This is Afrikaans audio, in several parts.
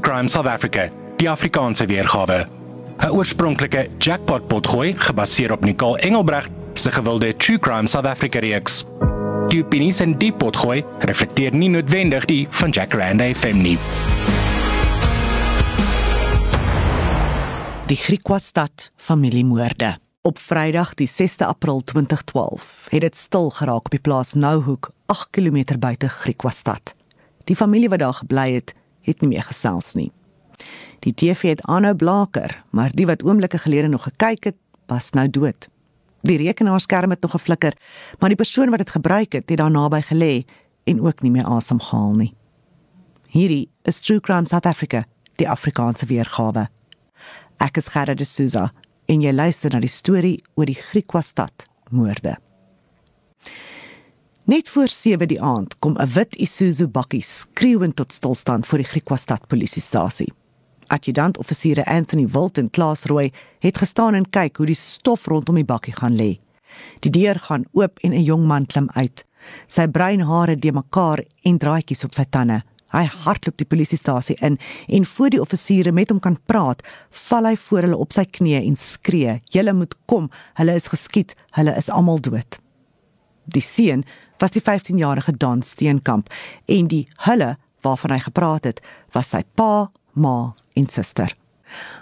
True Crime South Africa, die Afrikaanse weergawe. 'n Oorspronklike jackpot potgooi gebaseer op Nicole Engelbregt se gewilde True Crime South Africa reeks. Die opinies in die potgooi reflekteer nie noodwendig die van Jack Rand FM nie. Die Griquastad familiemoorde. Op Vrydag die 6de April 2012 het dit stil geraak op die plaas Nouhoek, 8 km buite Griquastad. Die familie wat daar gebly het, het nie meer gesels nie. Die TV het aanhou blaker, maar die wat oomblikke gelede nog gekyk het, was nou dood. Die rekenaarskerm het nog geflikker, maar die persoon wat dit gebruik het, het daar naby gelê en ook nie meer asem gehaal nie. Hierdie is True Crime South Africa, die Afrikaanse weergawe. Ek is Gerda de Souza en jy luister na die storie oor die Griquastad moorde. Net voor 7 die aand kom 'n wit Isuzu bakkie skreeuend tot stilstand voor die Griquastad polisiestasie. Adjutant-offisiere Anthony Wilt en Klaas Rooi het gestaan en kyk hoe die stof rondom die bakkie gaan lê. Die deur gaan oop en 'n jong man klim uit. Sy bruin hare de mekaar en draaitjies op sy tande. Hy hardloop die polisiestasie in en voor die offisiere met hom kan praat, val hy voor hulle op sy knieë en skree: "Julle moet kom, hulle is geskiet, hulle is almal dood." Die seun was die 15-jarige Don Steenkamp en die hulle waarvan hy gepraat het, was sy pa, ma en suster.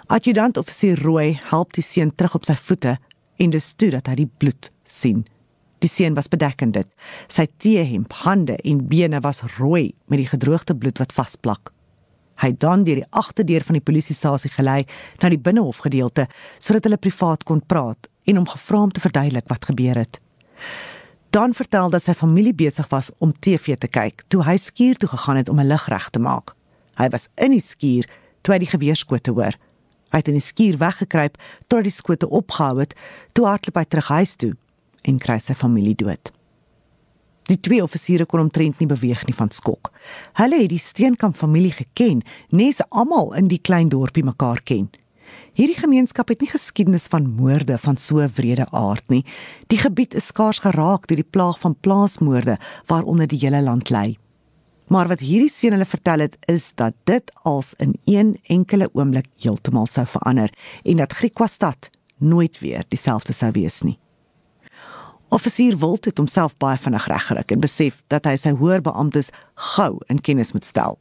Adjutant offisier Rooi help die seun terug op sy voete en dis toe dat hy die bloed sien. Die seun was bedek in dit. Sy T-hemp, hande en bene was rooi met die gedroogde bloed wat vasplak. Hy dan deur die agterdeur van die polisiestasie gelei na die binnehof gedeelte sodat hulle privaat kon praat en hom gevra om te verduidelik wat gebeur het. Dan vertel dat sy familie besig was om TV te kyk toe hy skuur toe gegaan het om 'n lig reg te maak. Hy was in die skuur toe hy die geweerskote hoor. Hy het in die skuur weggekruip tot die skote opgehou het, toe hardloop hy terug huis toe en kry sy familie dood. Die twee offisiere kon omtrent nie beweeg nie van skok. Hulle het die Steenkamp familie geken, nes almal in die klein dorpie mekaar ken. Hierdie gemeenskap het nie geskiedenis van moorde van so wrede aard nie. Die gebied is skaars geraak deur die plaag van plaasmoorde waaronder die hele land lê. Maar wat hierdie seun hulle vertel het is dat dit als in een enkele oomblik heeltemal sou verander en dat Griquastad nooit weer dieselfde sou wees nie. Offisier Wilt het homself baie vinnig reggerig en besef dat hy sy hoër beamptes gou in kennis moet stel.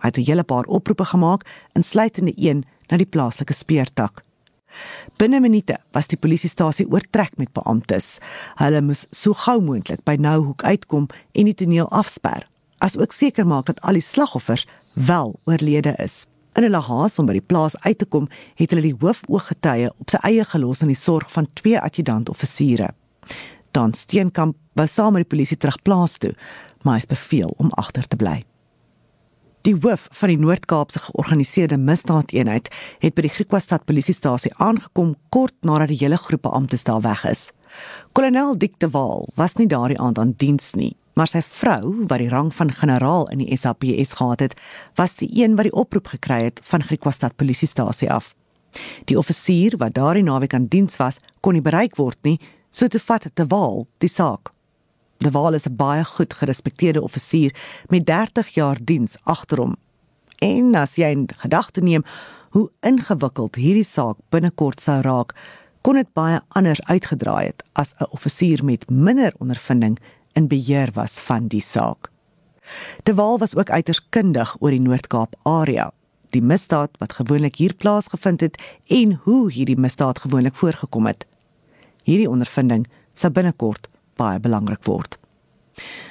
Hy het 'n hele paar oproepe gemaak, insluitende een na die plaaslike speurtak. Binne minute was die polisiestasie oortrek met beamptes. Hulle moes so gou moontlik by Nouhoek uitkom en die toneel afsper, asook seker maak dat al die slagoffers wel oorlede is. In hulle haas om by die plaas uit te kom, het hulle die hoofooggetuie op sy eie gelos aan die sorg van twee adjutant-offisiere. Dan Steenkamp wou saam met die polisie terugplaas toe, maar hy is beveel om agter te bly. Die hoof van die Noord-Kaapse georganiseerde misdaadeenheid het by die Griquastad polisiestasie aangekom kort nadat die hele groep beamptes daar weg is. Kolonel Dick de Waal was nie daardie aand aan diens nie, maar sy vrou, wat die rang van generaal in die SAPS gehad het, was die een wat die oproep gekry het van Griquastad polisiestasie af. Die offisier wat daardie naweek aan diens was, kon nie bereik word nie, so te vat te Waal die saak. De Waal is 'n baie goed gerespekteerde offisier met 30 jaar diens agter hom. En as jy in gedagte neem hoe ingewikkeld hierdie saak binnekort sou raak, kon dit baie anders uitgedraai het as 'n offisier met minder ondervinding in beheer was van die saak. De Waal was ook uiters kundig oor die Noord-Kaap area, die misdaad wat gewoonlik hier plaasgevind het en hoe hierdie misdaad gewoonlik voorgekom het. Hierdie ondervinding sou binnekort baie belangrik word.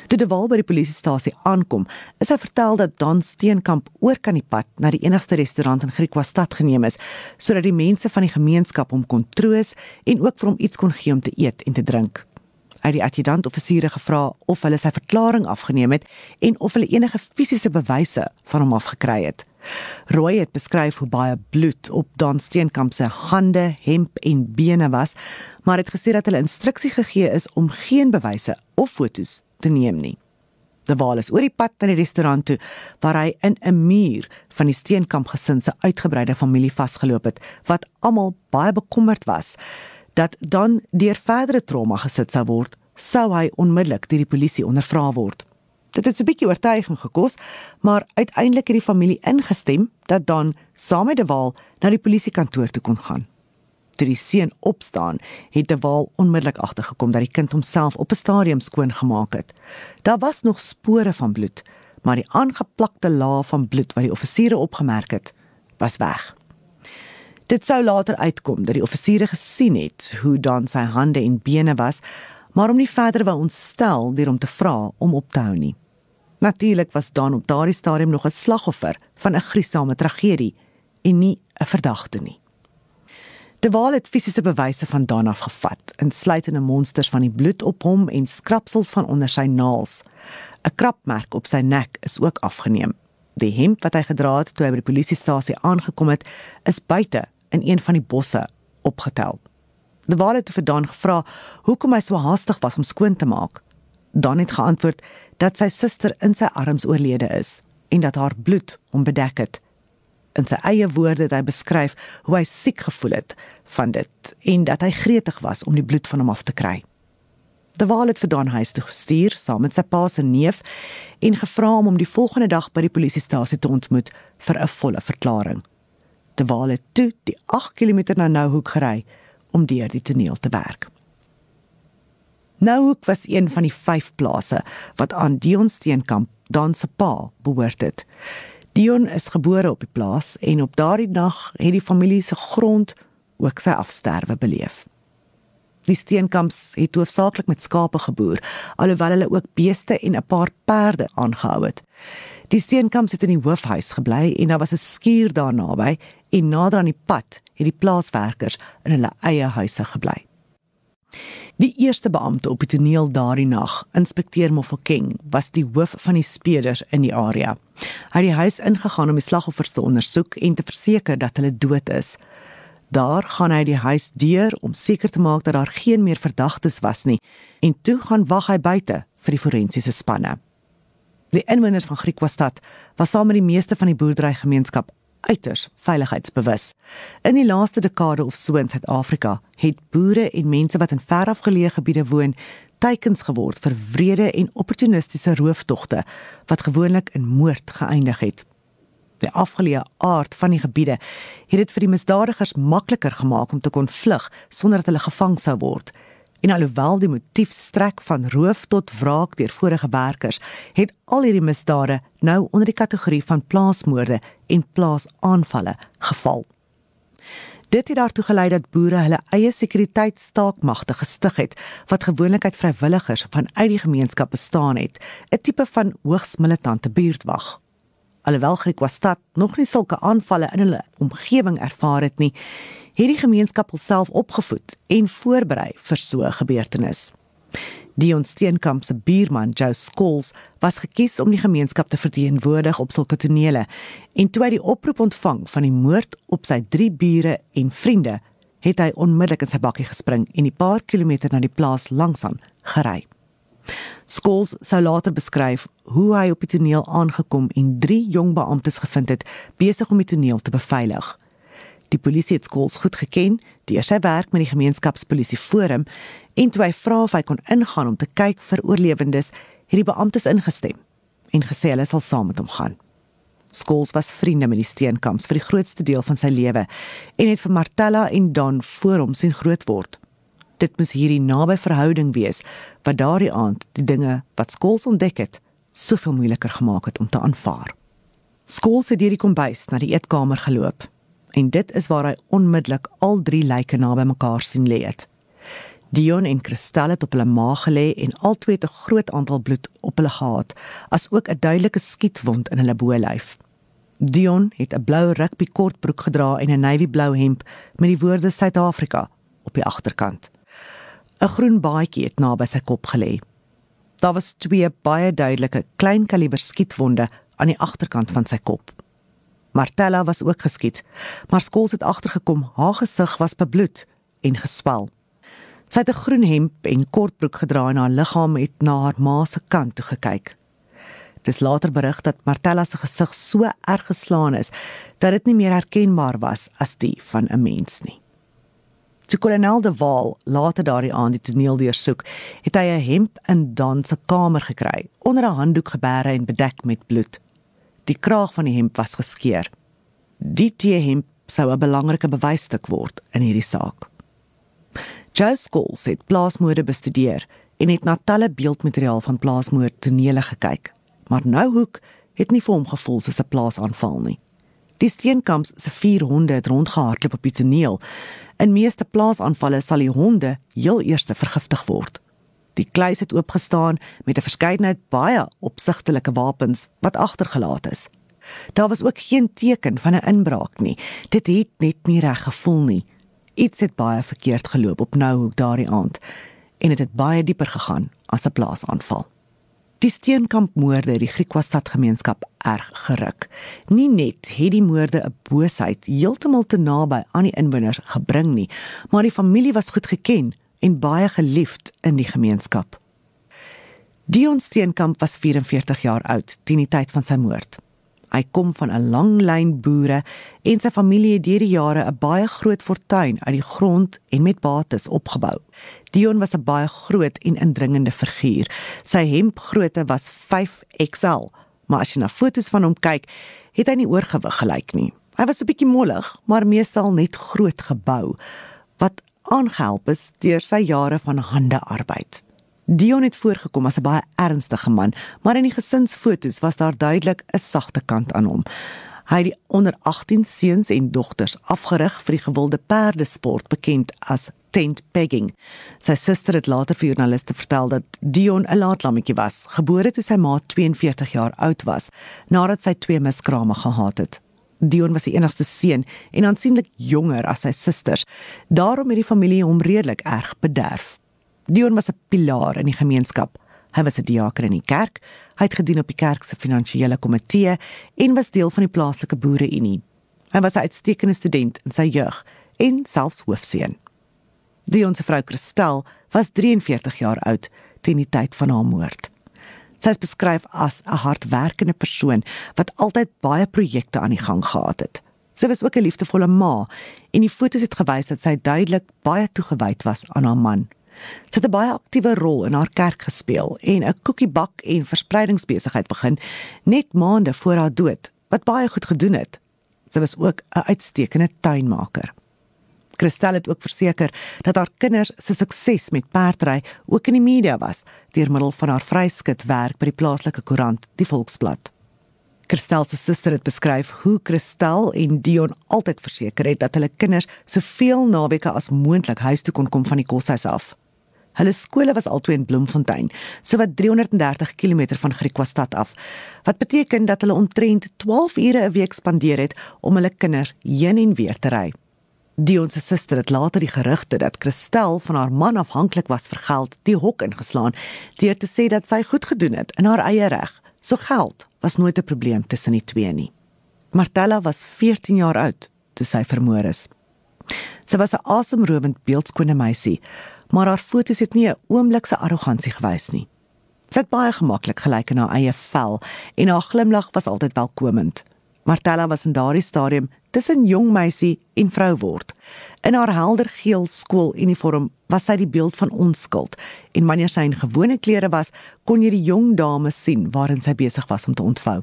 Toe die Waal by die polisiestasie aankom, is hy vertel dat Dan Steenkamp oor kan die pad na die enigste restaurant in Griquastad geneem is, sodat die mense van die gemeenskap hom kon troos en ook vir hom iets kon gee om te eet en te drink. Het die adjutant-offisiere gevra of hulle sy verklaring afgeneem het en of hulle enige fisiese bewyse van hom afgekry het. Roy het beskryf hoe baie bloed op Dan Steenkamp se hande, hemp en bene was, maar het gesê dat hulle instruksie gegee is om geen bewyse of fotos te neem nie. Die waal is oor die pad na die restaurant toe waar hy in 'n muur van die Steenkamp gesin se uitgebreide familie vasgeloop het wat almal baie bekommerd was dat dan deur verdere trauma gesit sou word, sou hy onmiddellik deur die polisie ondervra word. Dit het 'n bietjie oortuiging gekos, maar uiteindelik het die familie ingestem dat Don saam met De Waal na die polisiekantoor toe kon gaan. Toe die seun opstaan, het De Waal onmiddellik agtergekom dat die kind homself op 'n stadium skoon gemaak het. Daar was nog spore van bloed, maar die aangeplakte laag van bloed wat die offisiere opgemerk het, was weg. Dit sou later uitkom dat die offisiere gesien het hoe Don sy hande en bene was, maar om nie verder wou ontstel deur hom te vra om op te hou nie. Natuurlik was Don op daardie stadium nog 'n slagoffer van 'n gruisame tragedie en nie 'n verdagte nie. De Waal het fisiese bewyse van Don afgevat, insluitende monsters van die bloed op hom en skrapsels van onder sy naels. 'n Krapmerk op sy nek is ook afgeneem. Die hemp wat hy gedra het toe hy by die polisiestasie aangekom het, is buite in een van die bosse opgetel. De Waal het vir Don gevra hoekom hy so haastig was om skoon te maak. Don het geantwoord dat sy suster in sy arms oorlede is en dat haar bloed hom bedek het. In sy eie woorde het hy beskryf hoe hy siek gevoel het van dit en dat hy gretig was om die bloed van hom af te kry. De Waal het vir Don huis toe gestuur saam met sy pa se neef en gevra om hom die volgende dag by die polisiestasie te ontmoet vir 'n volle verklaring. Waal het toe die 8 km na Nouhoek gery om deur die toneel te werk. Nouhoek was een van die 5 plase wat aan Dion Steenkamp, Dan se pa, behoort het. Dion is gebore op die plaas en op daardie dag het die familie se grond ook sy afsterwe beleef. Die Steenkamps het hoofsaaklik met skape geboer, alhoewel hulle ook beeste en 'n paar perde aangehou het. Die Steenkamps het in die hoofhuis gebly en daar was 'n skuur daar naby en nader aan die pad het die plaaswerkers in hulle eie huise gebly. Die eerste beampte op die toneel daardie nag, inspekteur Mofokeng, was die hoof van die speders in die area. Hy het die huis ingegaan om die slagoffers te ondersoek en te verseker dat hulle dood is. Daar gaan hy die huis deur om seker te maak dat daar geen meer verdagtes was nie en toe gaan wag hy buite vir die forensiese spanne. Die inwoners van Griekwastad was saam met die meeste van die boerderygemeenskap uiters veiligheidsbewus. In die laaste dekade of so in Suid-Afrika het boere en mense wat in verafgeleë gebiede woon teikens geword vir wrede en opportunistiese rooftogte wat gewoonlik in moord geëindig het. Die afgeleë aard van die gebiede het dit vir die misdadigers makliker gemaak om te kon vlug sonder dat hulle gevang sou word. En alhoewel die motief strek van roof tot wraak deur vorige werkers, het al hierdie misdade nou onder die kategorie van plaasmoorde en plaasaanvalle geval. Dit het daartoe gelei dat boere hulle eie sekuriteitstaakmagte gestig het wat gewoonlik uit vrywilligers van uit die gemeenskap bestaan het, 'n tipe van hoogs militante buurtwag. Alhoewel Griekwastad nog nie sulke aanvalle in hulle omgewing ervaar het nie, het die gemeenskap homself opgevoed en voorberei vir so 'n gebeurtenis. Dion Steenkamp se buurman, Joe Skols, was gekies om die gemeenskap te verteenwoordig op sulke tonele en toe hy die oproep ontvang van die moord op sy drie bure en vriende, het hy onmiddellik in sy bakkie gespring en die paar kilometer na die plaas langsaan gery. Skols sou later beskryf hoe hy op die toneel aangekom en drie jong beamptes gevind het besig om die toneel te beveilig. Die polisie het skols goed geken deur sy werk met die gemeenskapspolisie forum en toe hy vra of hy kon ingaan om te kyk vir oorlewendes, het die beamptes ingestem en gesê hulle sal saam met hom gaan. Skols was vriende met die steenkamps vir die grootste deel van sy lewe en het vir Martella en Don voor hom sien groot word. Dit moes hierdie naby verhouding wees wat daardie aand die dinge wat Skols ontdek het soveel moeiliker gemaak het om te aanvaar. Skols het hierdie kombuis na die eetkamer geloop en dit is waar hy onmiddellik al drie lyke naby mekaar sien lê het. Dion en Kristal het op hulle maag gelê en albei het 'n groot aantal bloed op hulle gehad, asook 'n duidelike skietwond in hulle bolyf. Dion het 'n blou rugby kortbroek gedra en 'n navy blou hemp met die woorde Suid-Afrika op die agterkant. 'n Groen baadjie het naby sy kop gelê. Daar was twee baie duidelike klein kaliber skietwonde aan die agterkant van sy kop. Martella was ook geskiet, maar Skols het agtergekom haar gesig was bebloed en geswel. Sy het 'n groen hemp en kortbroek gedra en haar liggaam het na haar ma se kant toe gekyk. Dis later berig dat Martella se gesig so erg geslaan is dat dit nie meer herkenbaar was as die van 'n mens nie. Toe kolonel De Waal later daardie aand die toneel deursoek, het hy 'n hemp in Dan se kamer gekry, onder 'n handdoek geberre en bedek met bloed. Die kraag van die hemp was geskeur. Die T-hemp sou 'n belangrike bewysstuk word in hierdie saak. Joe Scholes het plaasmoorde bestudeer en het na talle beeldmateriaal van plaasmoord tonele gekyk. Maar nou hoek het nie vir hom gevoel soos 'n plaasaanval nie. Die steenkamps se vier honde het rondgehardloop op die toneel. In meeste plaasaanvalle sal die honde heel eers vergiftig word. Die kluis het oopgestaan met 'n verskeidenheid baie opsigtelike wapens wat agtergelaat is. Daar was ook geen teken van 'n inbraak nie. Dit het net nie reg gevoel nie. Iets het baie verkeerd geloop op Nouhoek daardie aand en dit het, het baie dieper gegaan as 'n plaasaanval. Die steenkampmoorde het die Griekwastad gemeenskap erg geruk. Nie net het die moorde 'n boosheid heeltemal te naby aan die inwoners gebring nie, maar die familie was goed geken en baie geliefd in die gemeenskap. Dion Steenkamp was 44 jaar oud teen die tyd van sy moord. Hy kom van 'n lang lyn boere en sy familie het deur die jare 'n baie groot fortuin uit die grond en met bates opgebou. Dion was 'n baie groot en indringende figuur. Sy hempgrootte was 5XL, maar as jy na foto's van hom kyk, het hy nie oorgewig gelyk nie. Hy was 'n bietjie mollig, maar meestal net groot gebou wat aangehelp is deur sy jare van handearbeid. Dion het voorgekom as 'n baie ernstige man, maar in die gesinsfoto's was daar duidelik 'n sagte kant aan hom. Hy het die onder 18 seuns en dogters afgerig vir die gewilde perdesport bekend as tent pegging. Sy suster het later vir joernaliste vertel dat Dion 'n laatlammetjie was, gebore toe sy ma 42 jaar oud was, nadat sy twee miskrame gehad het. Dion was die enigste seun en aansienlik jonger as sy susters. Daarom het die familie hom redelik erg bederf. Dion was 'n pilaar in die gemeenskap. Hy was 'n diaken in die kerk, hy het gedien op die kerk se finansiële komitee en was deel van die plaaslike boereunie. Hy was 'n uitstekende student in sy jeug en selfs hoofseun. Dion se vrou Christel was 43 jaar oud teen die tyd van haar moord. Sy is beskryf as 'n hardwerkende persoon wat altyd baie projekte aan die gang gehad het. Sy was ook 'n liefdevolle ma en die foto's het gewys dat sy duidelik baie toegewyd was aan haar man. Sy het 'n baie aktiewe rol in haar kerk gespeel en 'n koekiebak en verspreidingsbesigheid begin net maande voor haar dood, wat baie goed gedoen het. Sy was ook 'n uitstekende tuinmaker. Christel het ook verseker dat haar kinders se sukses met perdry ook in die media was deur middel van haar vryskut werk by die plaaslike koerant, die Volksblad. Christel se suster het beskryf hoe Christel en Dion altyd verseker het dat hulle kinders soveel naweke as moontlik huis toe kon kom van die koshuis af. Hulle skole was altoe in Bloemfontein, sowat 330 km van Griekwastad af, wat beteken dat hulle omtrent 12 ure 'n week spandeer het om hulle kinders heen en weer te ry. Dion se suster het later die gerugte dat Christel van haar man afhanklik was vir geld, die hok ingeslaan deur te sê dat sy goed gedoen het in haar eie reg. So geld was nooit 'n probleem tussen die twee nie. Martella was 14 jaar oud toe sy vermoor is. Sy was 'n asemrowend beeldskone meisie maar haar foto's het nie 'n oomblik se arrogansie gewys nie. Sy het baie gemaklik gelyk in haar eie vel en haar glimlag was altyd welkomend. Martella was in daardie stadium tussen jong meisie en vrou word. In haar helder geel skooluniform was sy die beeld van onskuld en wanneer sy in gewone klere was, kon jy die jong dame sien waarin sy besig was om te ontvou.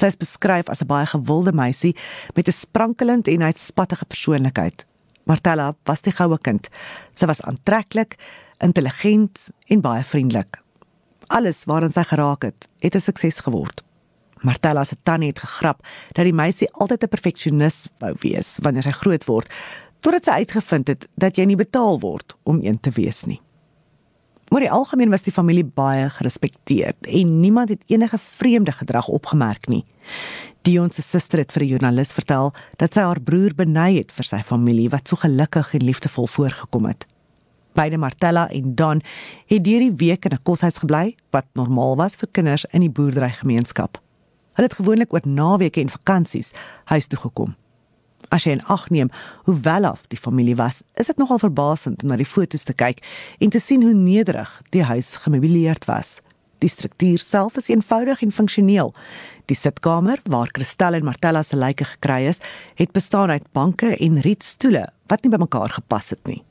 Sy is beskryf as 'n baie gewilde meisie met 'n sprankelend en uitspattige persoonlikheid. Martella was die goue kind. Sy was aantreklik, intelligent en baie vriendelik. Alles waaraan sy geraak het, het 'n sukses geword. Martella se tannie het gegrap dat die meisie altyd 'n perfeksionis wou wees wanneer sy groot word, totdat sy uitgevind het dat jy nie betaal word om een te wees nie. Maar die algemeen was die familie baie gerespekteerd en niemand het enige vreemde gedrag opgemerk nie. Dion se suster het vir 'n joernalis vertel dat sy haar broer beny het vir sy familie wat so gelukkig en liefdevol voorgekom het. Beide Martella en Don het hierdie week in 'n koshuis gebly wat normaal was vir kinders in die boerderygemeenskap. Hulle het gewoonlik oor naweke en vakansies huis toe gekom. As jy in ag neem hoe welaf die familie was, is dit nogal verbasend om na die foto's te kyk en te sien hoe nederig die huis gemeubileerd was. Die struktuur self is eenvoudig en funksioneel. Die sitkamer waar Christel en Martella se lyke gekry is, het bestaan uit banke en rietstoele wat nie bymekaar gepas het nie.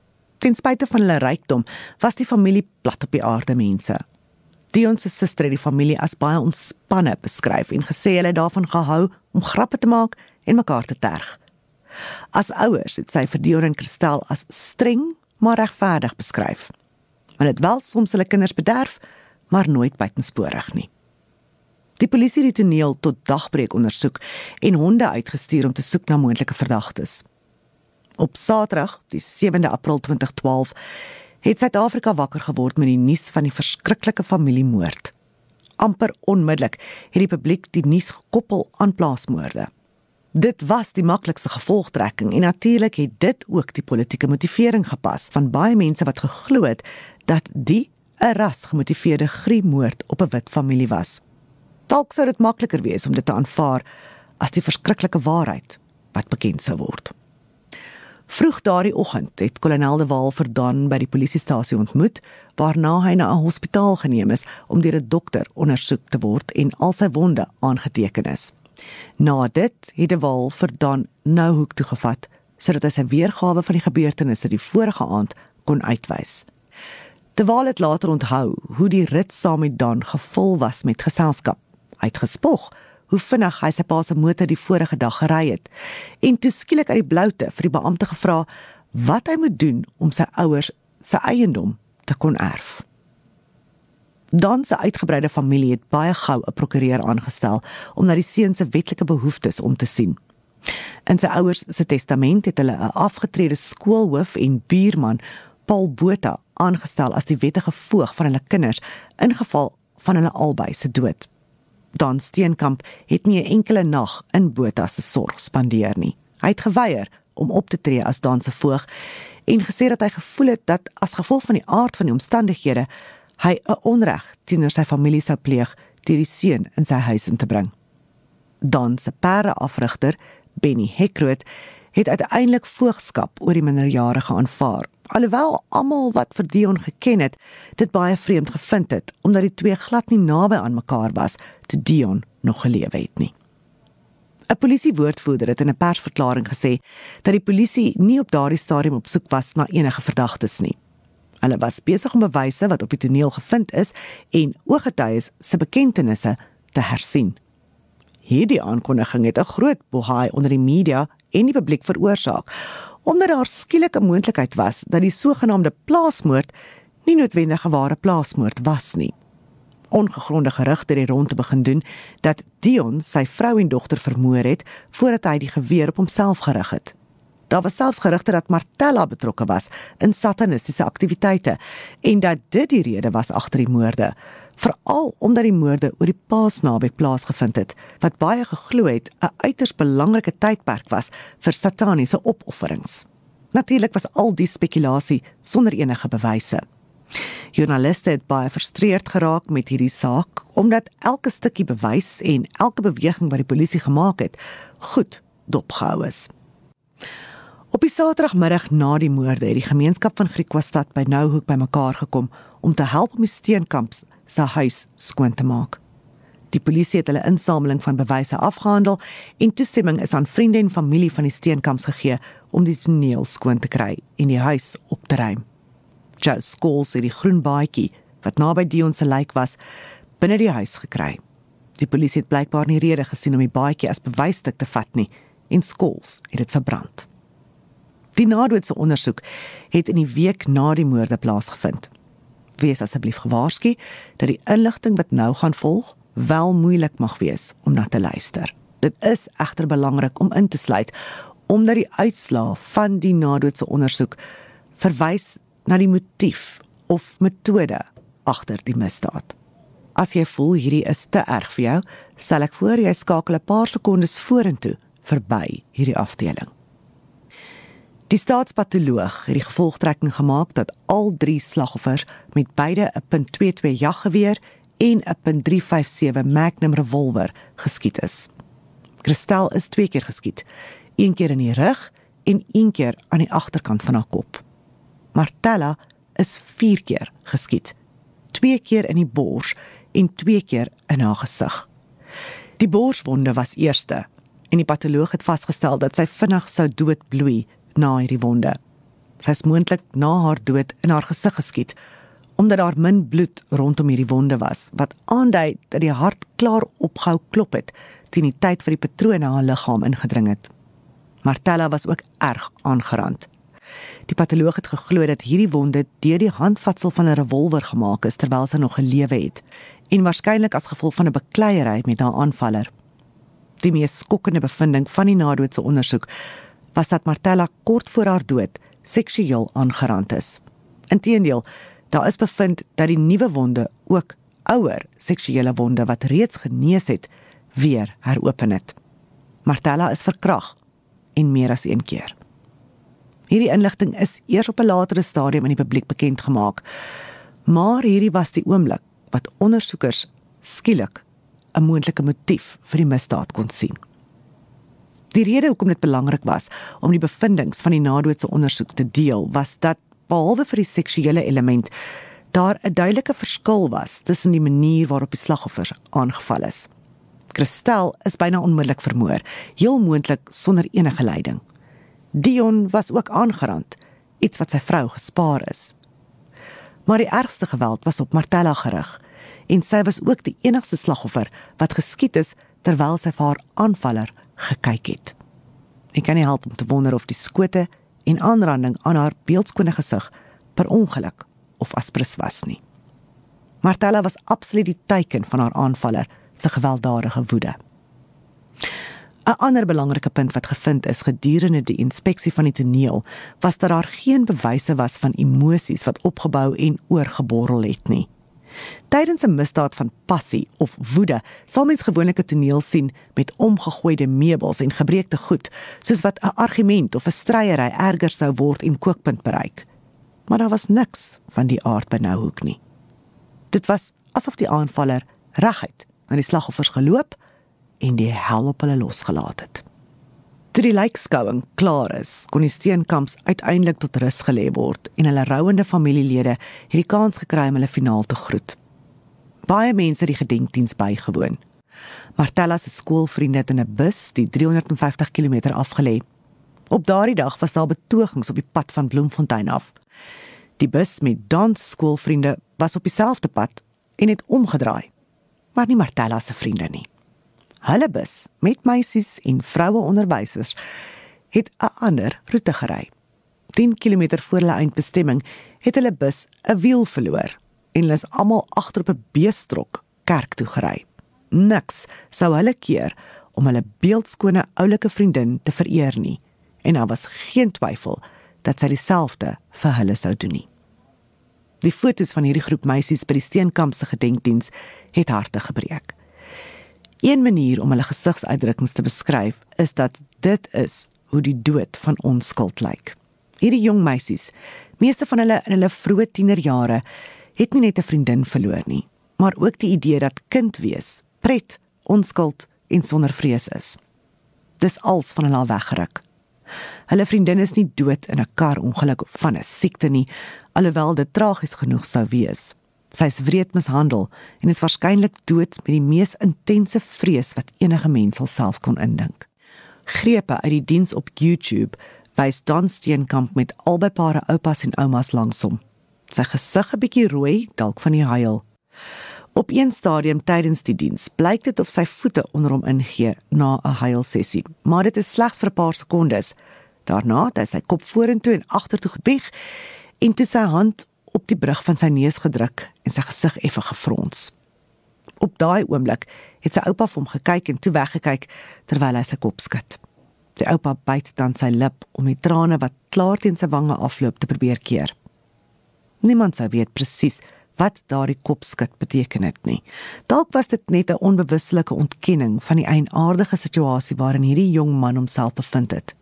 Ten spyte van hulle rykdom, was die familie plat op die aarde mense. Dion se suster het die familie as baie ontspanne beskryf en gesê hulle het daarvan gehou om grappe te maak en mekaar te terg. As ouers het sy vir Dion en Christel as streng maar regverdig beskryf. Hulle het wel soms hulle kinders bederf, maar nooit buitensporig nie. Die polisie het die toneel tot dagbreek ondersoek en honde uitgestuur om te soek na moontlike verdagtes. Op Saterdag, die 7de April 2012, het Suid-Afrika wakker geword met die nuus van die verskriklike familiemoord. amper onmiddellik het die publiek die nuus gekoppel aan plaasmoorde. Dit was die maklikste gevolgtrekking en natuurlik het dit ook die politieke motivering gepas van baie mense wat geglo het dat die 'n rasgemotiveerde gruwelmoord op 'n wit familie was. Dalk sou dit makliker wees om dit te aanvaar as die verskriklike waarheid wat bekend sou word. Vroeg daardie oggend het kolonel De Waal vir Dan by die polisiestasie ontmoet, waarna hy na 'n hospitaal geneem is om deur 'n dokter ondersoek te word en al sy wonde aangeteken is. Na dit het De Waal vir Dan nou hoek toe gevat sodat hy sy weergawe van die gebeurtenisse die vorige aand kon uitwys. De Waal het later onthou hoe die rit saam met Dan gevul was met geselskap. Hy het gespog hoe vinnig hy sy pa se motor die vorige dag gery het en toe skielik uit die bloute vir die beampte gevra wat hy moet doen om sy ouers se eiendom te kon erf. Dan se uitgebreide familie het baie gou 'n prokureur aangestel om na die seun se wetlike behoeftes om te sien. In sy ouers se testament het hulle 'n afgetrede skoolhoof en buurman, Paul Botha, aangestel as die wettige voog van hulle kinders in geval van hulle albei se dood. Dan Steenkamp het nie 'n enkele nag in Botha se sorg spandeer nie. Hy het geweier om op te tree as Dan se voog en gesê dat hy gevoel het dat as gevolg van die aard van die omstandighede hy 'n onreg teenoor sy familie sou pleeg deur die seun in sy huis in te bring. Dan se perde afrigter, Benny Hekroot, het uiteindelik voogskap oor die minderjarige aanvaar alhoewel almal wat vir Dion geken het, dit baie vreemd gevind het omdat die twee glad nie naby aan mekaar was toe Dion nog gelewe het nie. 'n Polisiewoordvoerder het in 'n persverklaring gesê dat die polisie nie op daardie stadium op soek was na enige verdagtes nie. Hulle was besig om bewyse wat op die toneel gevind is en ooggetuies se bekendtenisse te hersien. Hierdie aankondiging het 'n groot bohaai onder die media en die publiek veroorsaak omdat daar skielik 'n moontlikheid was dat die sogenaamde plaasmoord nie noodwendig 'n ware plaasmoord was nie. Ongegronde gerugte het rond te begin doen dat Dion sy vrou en dogter vermoor het voordat hy die geweer op homself gerig het. Daar was selfs gerugte dat Martella betrokke was in satanistiese aktiwiteite en dat dit die rede was agter die moorde veral omdat die moorde oor die Paasnaweek plaasgevind het wat baie geglo het 'n uiters belangrike tydperk was vir sataniese opofferings. Natuurlik was al die spekulasie sonder enige bewyse. Joernaliste het baie frustreerd geraak met hierdie saak omdat elke stukkie bewys en elke beweging wat die polisie gemaak het, goed dopgehou is. Op die Saterdagmiddag na die moorde het die gemeenskap van Griekwastad by Nouhoek bymekaar gekom om te help om die steenkamps se huis skoon te maak. Die polisie het hulle insameling van bewyse afgehandel en toestemming is aan vriende en familie van die steenkamps gegee om die toneel skoon te kry en die huis op te ruim. Joe Scholes het die groen baadjie wat naby Dion se lijk was binne die huis gekry. Die polisie het blykbaar nie rede gesien om die baadjie as bewysstuk te vat nie en Scholes het dit verbrand. Die nadoetse ondersoek het in die week na die moorde plaasgevind wees asseblief gewaarsku dat die inligting wat nou gaan volg wel moeilik mag wees om na te luister. Dit is egter belangrik om in te sluit omdat die uitslae van die nadoetse ondersoek verwys na die motief of metode agter die misdaad. As jy voel hierdie is te erg vir jou, stel ek voor jy skakel 'n paar sekondes vorentoe verby hierdie afdeling. Die staatspatoloog het die gevolgtrekking gemaak dat al drie slagoffers met beide 'n .22 jaggeweer en 'n .357 Magnum revolver geskiet is. Christel is twee keer geskiet, een keer in die rug en een keer aan die agterkant van haar kop. Martella is vier keer geskiet, twee keer in die bors en twee keer in haar gesig. Die borswonde was eerste en die patoloog het vasgestel dat sy vinnig sou doodbloei na hierdie wonde. Sy is moontlik na haar dood in haar gesig geskiet omdat daar min bloed rondom hierdie wonde was wat aandui dat die hart klaar opgehou klop het teen die tyd vir die patrone haar liggaam ingedring het. Martella was ook erg aangerand. Die patoloog het geglo dat hierdie wonde deur die handvatsel van 'n revolver gemaak is terwyl sy nog gelewe het en waarskynlik as gevolg van 'n bekleierery met haar aanvaller. Die mees skokkende bevinding van die nadoetse ondersoek was dat Martella kort voor haar dood seksueel aangerand is. Inteendeel, daar is bevind dat die nuwe wonde ook ouer seksuele wonde wat reeds genees het, weer heropen het. Martella is verkrag en meer as een keer. Hierdie inligting is eers op 'n latere stadium aan die publiek bekend gemaak. Maar hierdie was die oomblik wat ondersoekers skielik 'n moontlike motief vir die misdaad kon sien. Die rede hoekom dit belangrik was om die bevindinge van die nadoetse ondersoek te deel, was dat behalwe vir die seksuele element daar 'n duidelike verskil was tussen die manier waarop die slagoffer aangeval is. Christel is byna onmiddellik vermoor, heel moontlik sonder enige leiding. Dion was ook aangerand, iets wat sy vrou gespaar is. Maar die ergste geweld was op Martella gerig en sy was ook die enigste slagoffer wat geskiet is terwyl sy vir haar aanvaller gekyk het. Ek kan nie help om te wonder of die skote en aanranding aan haar beeldskone gesig per ongeluk of aspres was nie. Martella was absoluut die teiken van haar aanvaller se gewelddadige woede. 'n Ander belangrike punt wat gevind is gedurende die inspeksie van die toneel, was dat daar geen bewyse was van emosies wat opgebou en oorgeborrel het nie. Tydens 'n misdaad van passie of woede, sal mens gewoonlik 'n toneel sien met omgegooide meubels en gebreekte goed, soos wat 'n argument of 'n stryery erger sou word en kookpunt bereik. Maar daar was niks van die aard by Nouhoek nie. Dit was asof die aanvaller reguit na die slagoffers geloop en die hel op hulle losgelaat het. Toe die lijkskouing klaar is, kon die steenkamps uiteindelik tot rus gelê word en hulle rouende familielede het die kans gekry om hulle finaal te groet. Baie mense het die gedenkdiens bygewoon. Martella se skoolvriende het in 'n bus die 350 km afgelê. Op daardie dag was daar betogings op die pad van Bloemfontein af. Die bus met dans skoolvriende was op dieselfde pad en het omgedraai. Maar nie Martella se vriende nie. Hulle bus met meisies en vroue onderwysers het 'n ander roete gery. 10 km voor hulle eindbestemming het hulle bus 'n wiel verloor en hulle is almal agter op 'n beestrok kerk toe gery. Niks sou hulle keer om hulle beeldskone oulike vriendin te vereer nie en daar was geen twyfel dat sy dieselfde vir hulle sou doen nie. Die fotos van hierdie groep meisies by die Steenkamp se gedenkdiens het harte gebreek. Een manier om hulle gesigsuitdrukkings te beskryf is dat dit is hoe die dood van onskuld lyk. Hierdie jong meisies, meeste van hulle in hulle vroeë tienerjare, het nie net 'n vriendin verloor nie, maar ook die idee dat kind wees, pret, onskuld en sonder vrees is. Dis als van hulle weggeruk. Hulle vriendin is nie dood in 'n karongeluk of van 'n siekte nie, alhoewel dit tragies genoeg sou wees. Sy is wreed mishandel en is waarskynlik dood met die mees intense vrees wat enige mens self kon indink. Grepe uit die diens op YouTube wys Don Steenkamp met albei pare oupas en oumas langs hom. Sy gesig 'n bietjie rooi, dalk van die huil. Op een stadium tydens die diens blyk dit of sy voete onder hom ingee na 'n huilsessie, maar dit is slegs vir 'n paar sekondes. Daarna het hy sy kop vorentoe en agtertoe gebieg en toe sy hand op die brug van sy neus gedruk en sy gesig effe gefrons. Op daai oomblik het sy oupa vir hom gekyk en toe weggekyk terwyl hy sy kop skud. Die oupa byt dan sy lip om die trane wat klaar teen sy wange afloop te probeer keer. Niemand sou weet presies wat daardie kopskud beteken het nie. Dalk was dit net 'n onbewustelike ontkenning van die eienaardige situasie waarin hierdie jong man homself bevind het.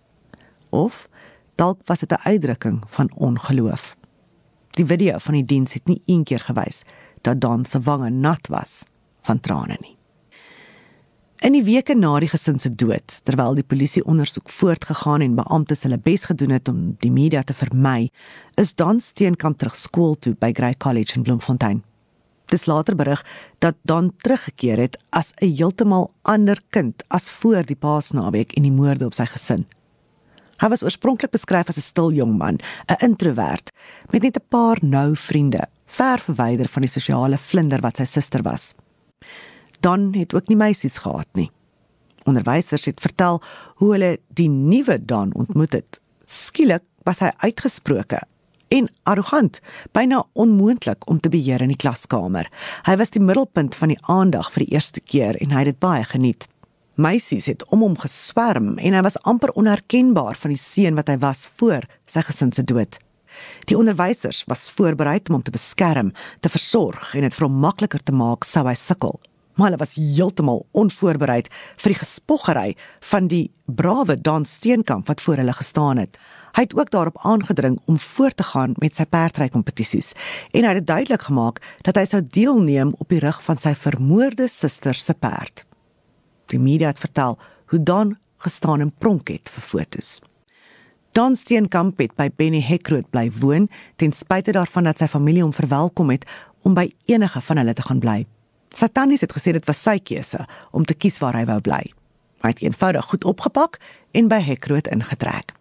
Of dalk was dit 'n uitdrukking van ongeloof. Die video van die diens het nie een keer gewys dat Don se wange nat was van trane nie. In die weke na die gesin se dood, terwyl die polisie ondersoek voortgegaan en beamptes hulle bes gedoen het om die media te vermy, is Don Steenkamp terug skool toe by Grey College in Bloemfontein. Dis later berig dat Don teruggekeer het as 'n heeltemal ander kind as voor die Paasnaweek en die moorde op sy gesin. Hy was oorspronklik beskryf as 'n stil jong man, 'n introwert met net 'n paar nou vriende, ver verwyder van die sosiale vlinder wat sy suster was. Don het ook nie meisies gehad nie. Onderwysers het vertel hoe hulle die nuwe Don ontmoet het. Skielik was hy uitgesproke en arrogant, byna onmoontlik om te beheer in die klaskamer. Hy was die middelpunt van die aandag vir die eerste keer en hy het dit baie geniet. Meisies het om hom geswerm en hy was amper onherkenbaar van die seun wat hy was voor sy gesin se dood. Die onderwysers was voorberei om hom te beskerm, te versorg en dit vir hom makliker te maak sou hy sukkel. Maar hulle was heeltemal onvoorbereid vir die gespoggery van die brawe Dan Steenkamp wat voor hulle gestaan het. Hy het ook daarop aangedring om voort te gaan met sy perdry kompetisies en hy het duidelik gemaak dat hy sou deelneem op die rug van sy vermoorde suster se perd. Die media het vertel hoe Don gestaan en pronk het vir fotos. Don Steenkamp het by Benny Hekroot bly woon ten spyte daarvan dat sy familie hom verwelkom het om by enige van hulle te gaan bly. Satanis het gesê dit was sy keuse om te kies waar hy wou bly. Hy het eenvoudig goed opgepak en by Hekroot ingetrek.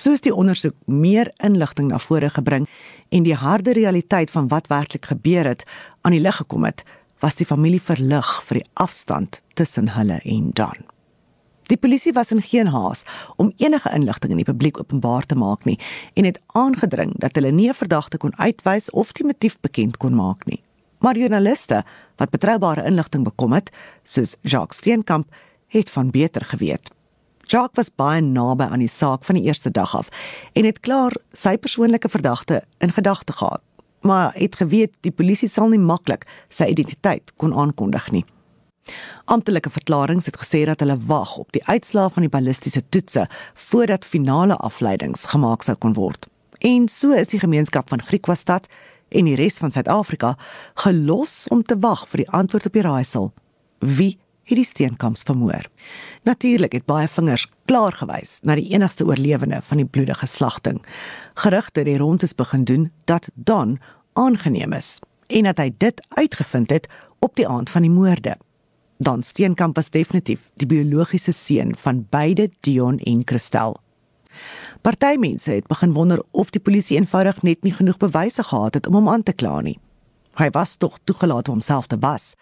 Soos die ondersoek meer inligting na vore gebring en die harde realiteit van wat werklik gebeur het aan die lig gekom het, was die familie verlig vir die afstand tussen hulle en Don. Die polisie was in geen haas om enige inligting aan die publiek openbaar te maak nie en het aangedring dat hulle nie 'n verdagte kon uitwys of die motief bekend kon maak nie. Maar joernaliste wat betroubare inligting bekom het, soos Jacques Steenkamp, het van beter geweet. Jacques was baie naby aan die saak van die eerste dag af en het klaar sy persoonlike verdagte in gedagte gehad maar het geweet die polisie sal nie maklik sy identiteit kon aankondig nie. Amptelike verklaringe het gesê dat hulle wag op die uitslae van die ballistiese toetse voordat finale afleidings gemaak sou kon word. En so is die gemeenskap van Griekwastad en die res van Suid-Afrika gelos om te wag vir die antwoord op die raaisel. Wie het die steenkamps vermoor? Natuurlik het baie vingers klaar gewys na die enigste oorlewende van die bloedige slagting. Gerugte het rondtes begin doen dat Don aangeneem is en dat hy dit uitgevind het op die aand van die moorde. Don Steenkamp was definitief die biologiese seun van beide Dion en Christel. Partymense het begin wonder of die polisie eenvoudig net nie genoeg bewyse gehad het om hom aan te kla nie. Hy was tog toegelaat om homself te was,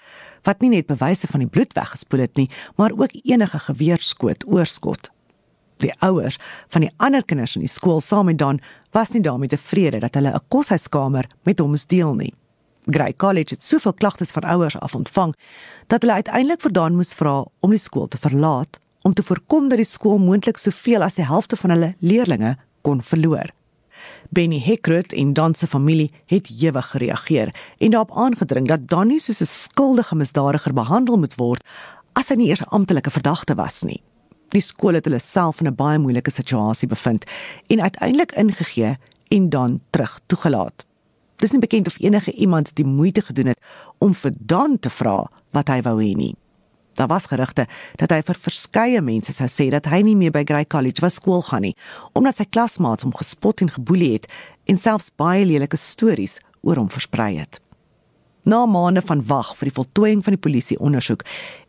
wat nie net bewyse van die bloed weggespoel het nie, maar ook enige geweerskoot oorskot. Die ouers van die ander kinders in die skool saam met Don was nie daarmee tevrede dat hulle 'n koshuiskamer met hom moes deel nie. Grey College het soveel klagtes van ouers af ontvang dat hulle uiteindelik vir Don moes vra om die skool te verlaat om te voorkom dat die skool moontlik soveel as die helfte van hulle leerders kon verloor. Benny Hekroot en Don se familie het ewig gereageer en daarop aangedring dat Don nie soos 'n skuldige misdadiger behandel moet word as hy nie eers 'n amptelike verdagte was nie. Die skool het hulle self in 'n baie moeilike situasie bevind en uiteindelik ingegee en dan terug toegelaat. Dis nie bekend of enige iemand die moeite gedoen het om vir Don te vra wat hy wou hê nie. Daar was gerugte dat hy vir verskeie mense sou sê dat hy nie meer by Grey College was skool gaan nie, omdat sy klasmaats hom gespot en geboelie het en selfs baie lelike stories oor hom versprei het. Na maande van wag vir die voltooiing van die polisie ondersoek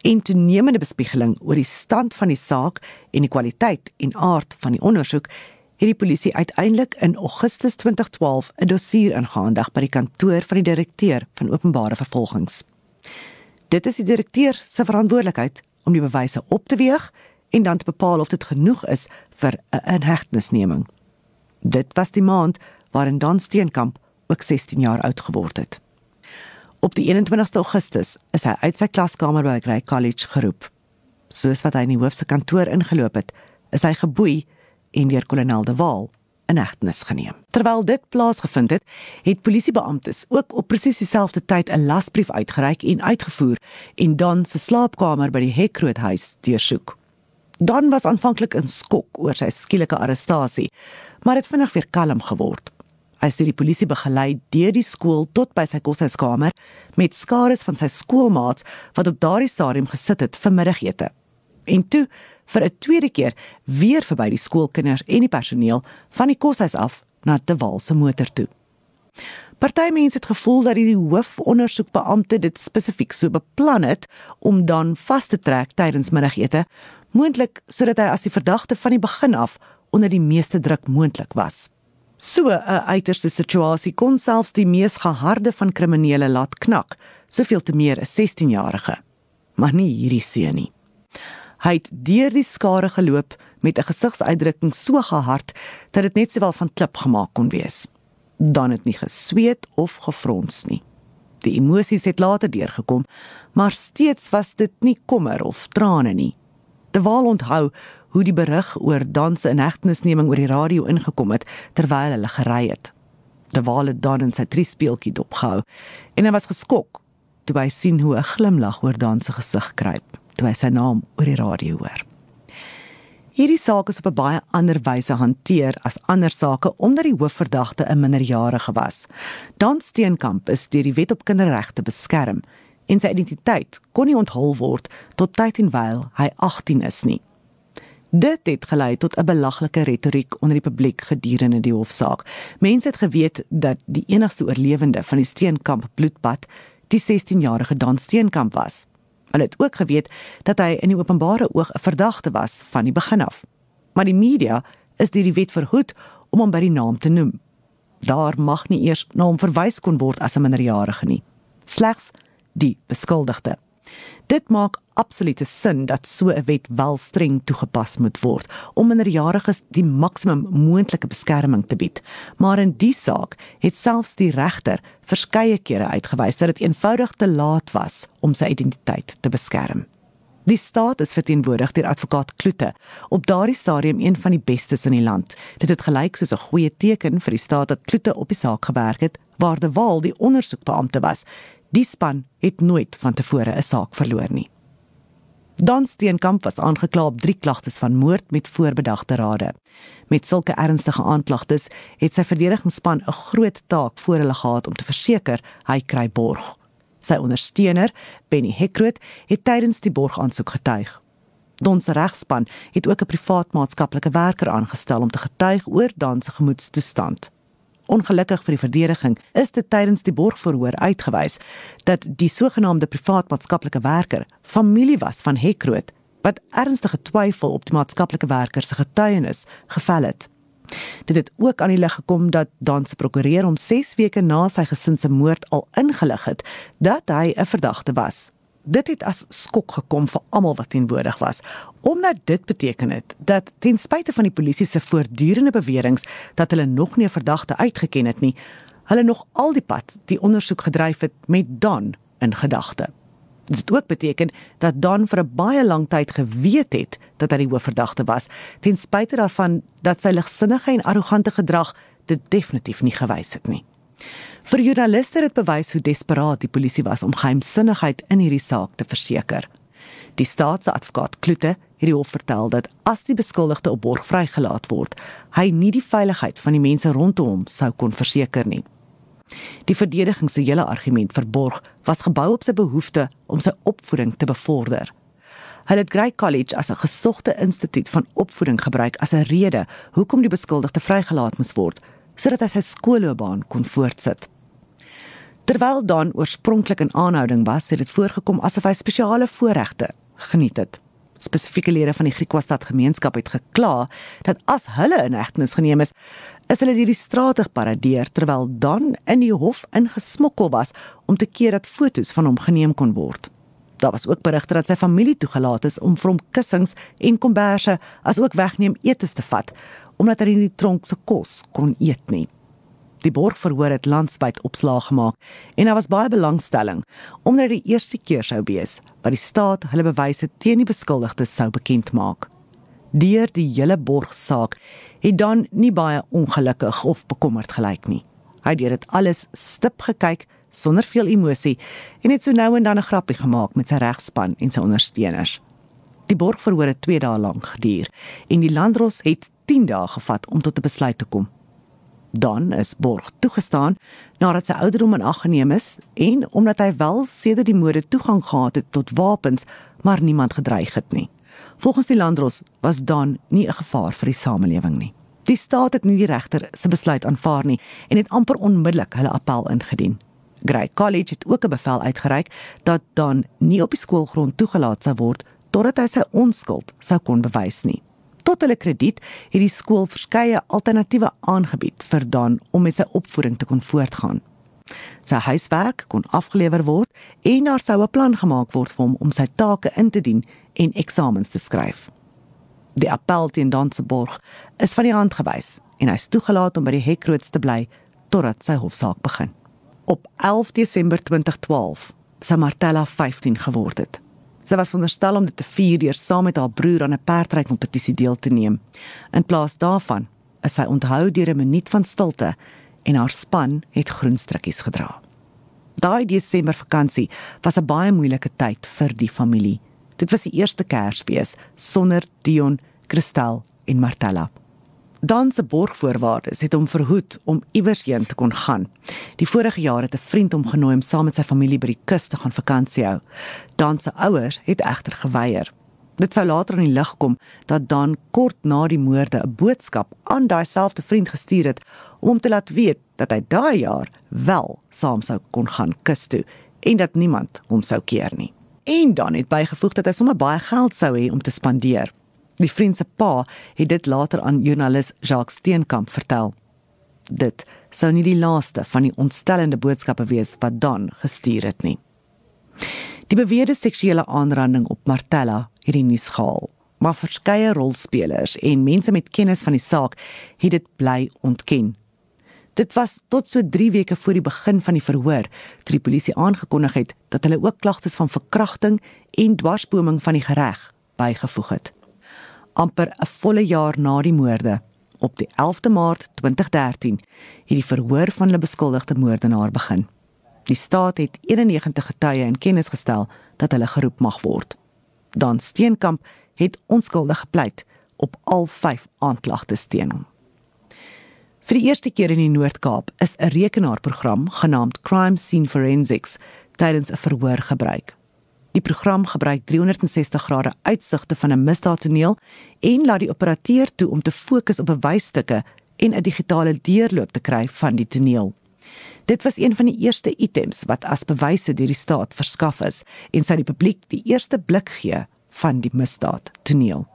en toenemende bespiegeling oor die stand van die saak en die kwaliteit en aard van die ondersoek, het die polisie uiteindelik in Augustus 2012 'n dossier ingehandig by die kantoor van die direkteur van openbare vervolgings. Dit is die direkteur se verantwoordelikheid om die bewyse op te weeg en dan te bepaal of dit genoeg is vir 'n inhegtenisneming. Dit was die maand waarin Dan Steenkamp ook 16 jaar oud geword het. Op die 21ste Augustus is hy uit sy klaskamer by Grey College geroep. Soos wat hy in die hoof se kantoor ingeloop het, is hy geboei en deur kolonel De Waal in hegtenis geneem. Terwyl dit plaasgevind het, het polisiebeamptes ook op presies dieselfde tyd 'n lasbrief uitgereik en uitgevoer en dan se slaapkamer by die Hekroothuis deursoek. Dan was aanvanklik in skok oor sy skielike arrestasie, maar het vinnig weer kalm geword. Hy het die polisie begelei deur die skool tot by sy koshuiskamer met skares van sy skoolmaats wat op daardie stadium gesit het vir middagete. En toe vir 'n tweede keer weer verby die skoolkinders en die personeel van die koshuis af na te Wal se motor toe. Party mense het gevoel dat die hoofondersoekbeampte dit spesifiek so beplan het om dan vas te trek tydens middagete, moontlik sodat hy as die verdagte van die begin af onder die meeste druk moontlik was. So 'n uiterste situasie kon selfs die mees geharde van kriminele laat knak, soveel te meer 'n 16-jarige. Maar nie hierdie seun nie. Hy het deur die skare geloop met 'n gesigsuitdrukking so gehard dat dit net sowel van klip gemaak kon wees. Dan het nie gesweet of gefrons nie. Die emosies het later deurgekom, maar steeds was dit nie kommer of trane nie. De Waal onthou hoe die berig oor danse en hegtenisneming oor die radio ingekom het terwyl hulle gery het. De Waal het dan in sy triespeeltjie dopgehou en hy was geskok toe hy sien hoe 'n glimlag oor Dan se gesig kruip toe hy sy naam oor die radio hoor. Hierdie saak is op 'n baie ander wyse hanteer as ander sake omdat die hoofverdagte 'n minderjarige was. Dan Steenkamp is deur die Wet op Kinderregte beskerm en sy identiteit kon nie onthul word tot tyd en wyl hy 18 is nie. Dit het gelei tot 'n belaglike retoriek onder die publiek gedurende die hofsaak. Mense het geweet dat die enigste oorlewende van die Steenkamp bloedbad die 16-jarige Dan Steenkamp was. Hulle het ook geweet dat hy in die openbare oog 'n verdagte was van die begin af. Maar die media is deur die wet verhoed om hom by die naam te noem. Daar mag nie eers na hom verwys kon word as 'n minderjarige nie. Slegs die beskuldigde. Dit maak absolute sin dat so 'n wet wel streng toegepas moet word om minderjariges die maksimum moontlike beskerming te bied. Maar in die saak het selfs die regter verskeie kere uitgewys dat dit eenvoudig te laat was om sy identiteit te beskerm. Die staat is verteenwoordig deur advokaat Kloete, op daardie stadium een van die bestes in die land. Dit het gelyk soos 'n goeie teken vir die staat dat Kloete op die saak gewerk het waar De Waal die ondersoekbeampte was Die span het nooit van tevore 'n saak verloor nie. Dan Steenkamp was aangekla op drie klagtes van moord met voorbedagte rade. Met sulke ernstige aanklagtes het sy verdedigingsspan 'n groot taak voor hulle gehad om te verseker hy kry borg. Sy ondersteuner, Benny Hekroot, het tydens die borgaansoek getuig. Ons regspan het ook 'n privaat maatskaplike werker aangestel om te getuig oor Dan se gemoedstoestand. Ongelukkig vir die verdediging is dit tydens die borgverhoor uitgewys dat die sogenaamde privaat maatskaplike werker familie was van Hekroot wat ernstige twyfel op die maatskaplike werker se getuienis gevel het. Dit het ook aan die lig gekom dat Dan se prokureur hom 6 weke na sy gesin se moord al ingelig het dat hy 'n verdagte was. Dit het as skok gekom vir almal wat teenwoordig was, omdat dit beteken het dat ten spyte van die polisie se voortdurende beweringe dat hulle nog nie 'n verdagte uitgeken het nie, hulle nog al die pad die ondersoek gedryf het met Don in gedagte. Dit ook beteken dat Don vir 'n baie lang tyd geweet het dat hy die hoofverdagte was, ten spyte daarvan dat sy ligsinnige en arrogante gedrag dit definitief nie gewys het nie. Vir joernaliste het bewys hoe desperaat die polisie was om geheimsinnigheid in hierdie saak te verseker. Die staatsadvokaat Kloete het die hof vertel dat as die beskuldigde op borg vrygelaat word, hy nie die veiligheid van die mense rondom hom sou kon verseker nie. Die verdediging se hele argument vir borg was gebou op sy behoefte om sy opvoeding te bevorder. Hulle het Grey College as 'n gesogte instituut van opvoeding gebruik as 'n rede hoekom die beskuldigde vrygelaat moes word sodat hy sy skoolloopbaan kon voortsit. Terwyl Dan oorspronklik in aanhouding was, het dit voorgekom asof hy spesiale voorregte geniet het. Spesifieke lede van die Griekwastad gemeenskap het gekla dat as hulle in hegtenis geneem is, is hulle deur die strate geparadeer terwyl Dan in die hof ingesmokkel was om te keer dat fotos van hom geneem kon word. Daar was ook berigte dat sy familie toegelaat is om vir hom kussings en komberse asook wegneem etes te vat omdat hy nie die tronk se kos kon eet nie. Die borgverhoor het landwyd opslag gemaak en daar was baie belangstelling omdat dit die eerste keer sou wees wat die staat hulle bewyse teen die beskuldigdes sou bekend maak. Deur die hele borgsaak het dan nie baie ongelukkig of bekommerd gelyk nie. Hy het dit alles stip gekyk sonder veel emosie en het so nou en dan 'n grappie gemaak met sy regspan en sy ondersteuners. Die borgverhoor het 2 dae lank geduur en die landros het 10 dae gevat om tot 'n besluit te kom. Dan is Borg toegestaan nadat sy ouderdom in ag geneem is en omdat hy wel sedert die mode toegang gehad het tot wapens, maar niemand gedreig het nie. Volgens die landros was Dan nie 'n gevaar vir die samelewing nie. Die staat het nie die regter se besluit aanvaar nie en het amper onmiddellik hulle appel ingedien. Grey College het ook 'n bevel uitgereik dat dan nie op die skoolgrond toegelaat sou word totdat hy sy onskuld sou kon bewys nie. Tot hulle krediet het die skool verskeie alternatiewe aangebied vir Dan om met sy opvoeding te kon voortgaan. Sy huiswerk kon afgelewer word en daar sou 'n plan gemaak word vir hom om sy take in te dien en eksamens te skryf. Die appel teen Dan se borg is van die hand gewys en hy is toegelaat om by die hekroods te bly totdat sy hofsaak begin. Op 11 Desember 2012 sou Martella 15 geword het. Sy was veronderstel om dit te vier deur saam met haar broer aan 'n perdrykompetisie deel te neem. In plaas daarvan is sy onthou deur 'n minuut van stilte en haar span het groen strikkies gedra. Daai Desember vakansie was 'n baie moeilike tyd vir die familie. Dit was die eerste Kersfees sonder Dion, Kristel en Martella. Dan se borgvoorwaardes het hom verhoed om iewers heen te kon gaan. Die vorige jaar het 'n vriend hom genooi om saam met sy familie by die kus te gaan vakansie hou. Dan se ouers het egter geweier. Dit sou later aan die lig kom dat Dan kort na die moorde 'n boodskap aan daai selfde vriend gestuur het om hom te laat weet dat hy daai jaar wel saam sou kon gaan kus toe en dat niemand hom sou keer nie. En dan het bygevoeg dat hy sommer baie geld sou hê om te spandeer. Die vriend se pa het dit later aan joernalis Jacques Steenkamp vertel. Dit sou nie die laaste van die ontstellende boodskappe wees wat Dan gestuur het nie. Die beweerde seksuele aanranding op Martella het die nuus gehaal, maar verskeie rolspelers en mense met kennis van die saak het dit bly ontken. Dit was tot so 3 weke voor die begin van die verhoor toe die polisie aangekondig het dat hulle ook klagtes van verkrachting en dwarsboming van die reg bygevoeg het amper 'n volle jaar na die moorde. Op die 11de Maart 2013 het die verhoor van hulle beskuldigde moordenaar begin. Die staat het 91 getuie in kennis gestel dat hulle geroep mag word. Dan Steenkamp het onskuldig gepleit op al 5 aanklagtes teen hom. Vir die eerste keer in die Noord-Kaap is 'n rekenaarprogram genaamd Crime Scene Forensics tydens 'n verhoor gebruik. Die program gebruik 360 grade uitsigte van 'n misdaadtoneel en laat die operateur toe om te fokus op bewysstukke en 'n digitale deurloop te kry van die toneel. Dit was een van die eerste items wat as bewyse deur die staat verskaf is en sy die publiek die eerste blik gee van die misdaad toneel.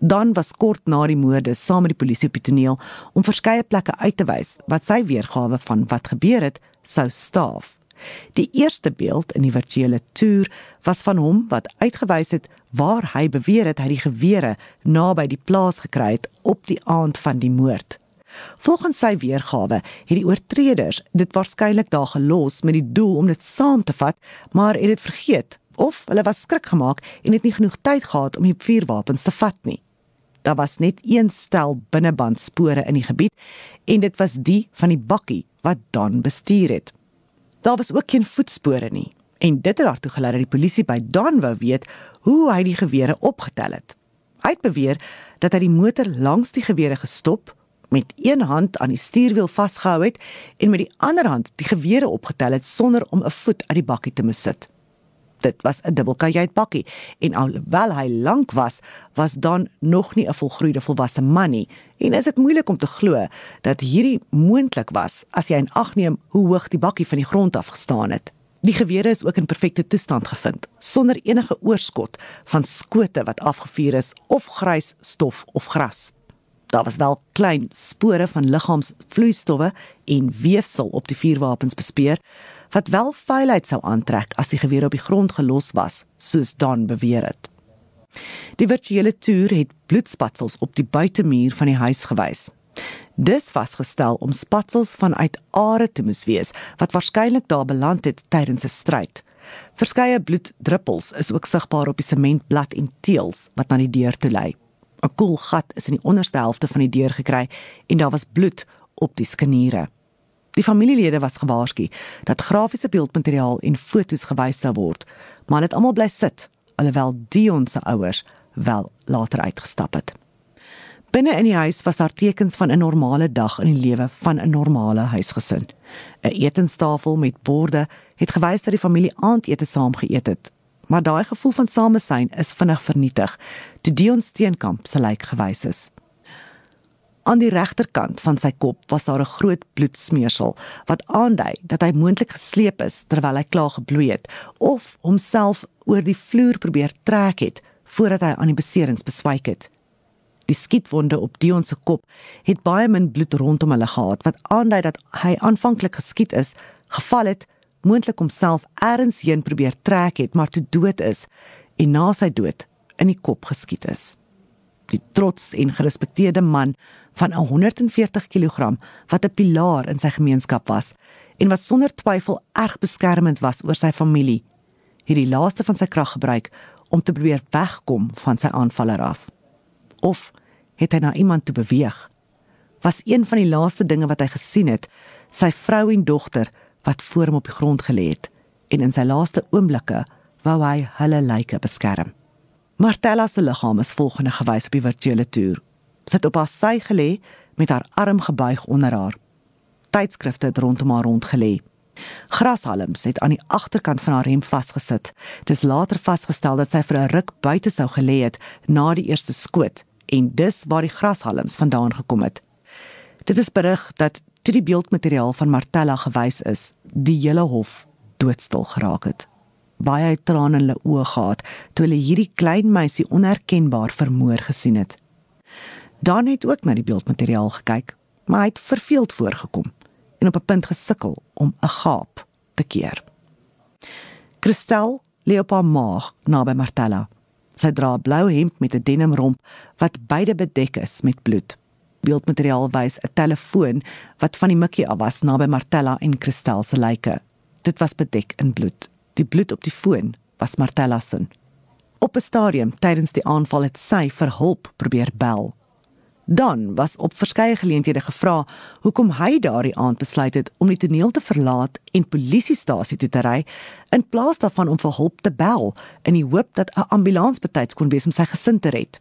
Dan was kort na die moorde saam met die polisie op die toneel om verskeie plekke uit te wys wat sy weergawe van wat gebeur het sou staaf. Die eerste beeld in die virtuele toer was van hom wat uitgewys het waar hy beweer het hy die gewere naby die plaas gekry het op die aand van die moord. Volgens sy weergawe het die oortreders dit waarskynlik daar gelos met die doel om dit saam te vat, maar het dit vergeet of hulle was skrik gemaak en het nie genoeg tyd gehad om die vuurwapens te vat nie. Daar was net een stel binnebandspore in die gebied en dit was die van die bakkie wat dan bestuur het. Daar was ook geen voetspore nie en dit het daartoe gelei dat die polisie by Dan wou weet hoe hy die gewere opgetel het. Hy het beweer dat hy die motor langs die gewere gestop met een hand aan die stuurwiel vasgehou het en met die ander hand die gewere opgetel het sonder om 'n voet uit die bakkie te moet sit. Dit was 'n dubbelkajuit bakkie en alhoewel hy lank was, was dan nog nie 'n volgroeide volwasse man nie en is dit moeilik om te glo dat hierdie moontlik was as jy in ag neem hoe hoog die bakkie van die grond af gestaan het. Die gewere is ook in perfekte toestand gevind, sonder enige oorskot van skote wat afgevuur is of grys stof of gras. Daar was wel klein spore van liggaamsvloeistowwe en weefsel op die vuurwapens bespeer, wat wel vuilheid sou aantrek as die geweer op die grond gelos was, soos Don beweer het. Die virtuele toer het bloedspatsels op die buitemuur van die huis gewys. Dis vasgestel om spatsels vanuit are te moes wees wat waarskynlik daar beland het tydens 'n stryd. Verskeie bloeddruppels is ook sigbaar op die sementblad en teëls wat na die deur toe lei. 'n Koel gat is in die onderste helfte van die deur gekry en daar was bloed op die skaniere. Die familielede was gewaarsku dat grafiese beeldmateriaal en fotos gewys sou word, maar hulle het almal bly sit alhoewel Dion se ouers wel later uitgestap het. Binne in die huis was daar tekens van 'n normale dag in die lewe van 'n normale huisgesin. 'n Etenstafel met borde het gewys dat die familie aandete saam geëet het. Maar daai gevoel van samesyn is vinnig vernietig toe Dion Steenkamp se lijk gewys is. Aan die regterkant van sy kop was daar 'n groot bloedsmeersel wat aandui dat hy moontlik gesleep is terwyl hy klaar gebloei het of homself oor die vloer probeer trek het voordat hy aan die beserings beswyk het. Die skietwonde op Dion se kop het baie min bloed rondom hulle gehad wat aandui dat hy aanvanklik geskiet is, geval het, moontlik homself ergens heen probeer trek het, maar toe dood is en na sy dood in die kop geskiet is. Die trots en gerespekteerde man van 140 kg wat 'n pilaar in sy gemeenskap was en wat sonder twyfel erg beskermend was oor sy familie, het die laaste van sy krag gebruik om te probeer wegkom van sy aanvaller af. Of het hy na iemand toe beweeg? Was een van die laaste dinge wat hy gesien het, sy vrou en dogter wat voor hom op die grond gelê het en in sy laaste oomblikke wou hy hulle lyke beskerm. Martella se liggaam is volgende gewys op die virtuele toer. Sy het op haar sy gelê met haar arm gebuig onder haar. Tydskrifte het rondom haar rond gelê. Grashalms het aan die agterkant van haar rem vasgesit. Dis later vasgestel dat sy vir 'n ruk buite sou gelê het na die eerste skoot en dis waar die grashalms vandaan gekom het. Dit is berig dat toe die beeldmateriaal van Martella gewys is, die hele hof doodstil geraak het baie trane in hulle oë gehad toe hulle hierdie klein meisie onherkenbaar vermoor gesien het. Dan het ook na die beeldmateriaal gekyk, maar hy het verveeld voorgekom en op 'n punt gesukkel om 'n gaap te keer. Kristel lê op haar maag naby Martella. Sy dra 'n blou hemp met 'n denim romp wat beide bedek is met bloed. Beeldmateriaal wys 'n telefoon wat van die mikkie af was naby Martella en Kristel se lyke. Dit was bedek in bloed. Die bloed op die foon was Martella se. Op 'n stadium tydens die aanval het sy vir hulp probeer bel. Dan was op verskeie geleenthede gevra hoekom hy daardie aand besluit het om die toneel te verlaat en polisiestasie toe te ry in plaas daarvan om vir hulp te bel in die hoop dat 'n ambulans betyds kon wees om sy gesin te red.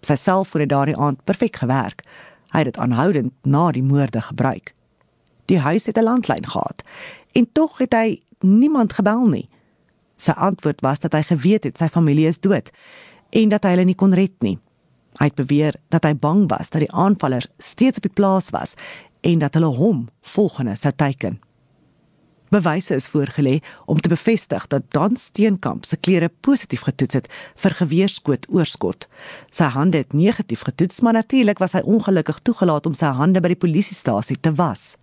Sy selfoon het daardie aand perfek gewerk. Hy het dit aanhoudend na die moorde gebruik. Die huis het 'n landlyn gehad en tog het hy niemand gebel nie. Sy antwoord was dat hy geweet het sy familie is dood en dat hy hulle nie kon red nie. Hy het beweer dat hy bang was dat die aanvallers steeds op die plaas was en dat hulle hom volgende sou teiken. Bewyse is voorgelê om te bevestig dat Dan Steenkamp se klere positief getoets het vir geweerskoot oorskot. Sy hande het negatief getoets, maar natuurlik was hy ongelukkig toegelaat om sy hande by die polisiestasie te was.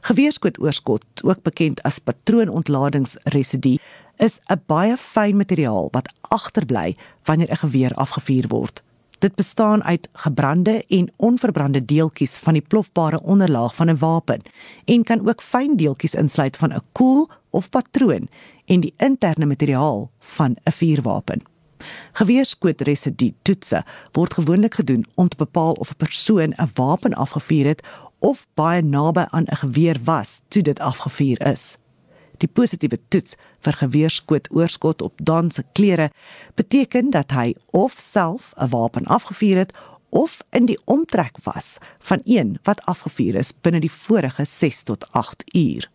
Geweerskootoorskot, ook bekend as patroonontladings-residue, is 'n baie fyn materiaal wat agterbly wanneer 'n geweer afgevuur word. Dit bestaan uit gebrande en onverbrande deeltjies van die plofbare onderlaag van 'n wapen en kan ook fyn deeltjies insluit van 'n koel of patroon en die interne materiaal van 'n vuurwapen. Geweerskootresidue toetse word gewoonlik gedoen om te bepaal of 'n persoon 'n wapen afgevuur het of baie naby aan 'n geweer was toe dit afgevuur is. Die positiewe toets vir geweerskoot oorskot op Dan se klere beteken dat hy of self 'n wapen afgevuur het of in die omtrek was van een wat afgevuur is binne die vorige 6 tot 8 uur.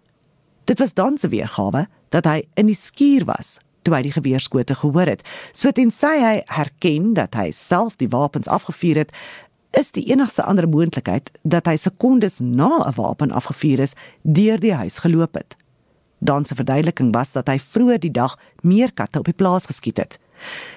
Dit was Dan se weergawe dat hy in die skuur was toe hy die geweerskote gehoor het. So tensy hy herken dat hy self die wapens afgevuur het, is die enigste ander moontlikheid dat hy sekondes na 'n wapen afgevuur is deur die huis geloop het. Dan se verduideliking was dat hy vroeër die dag meer katte op die plaas geskiet het.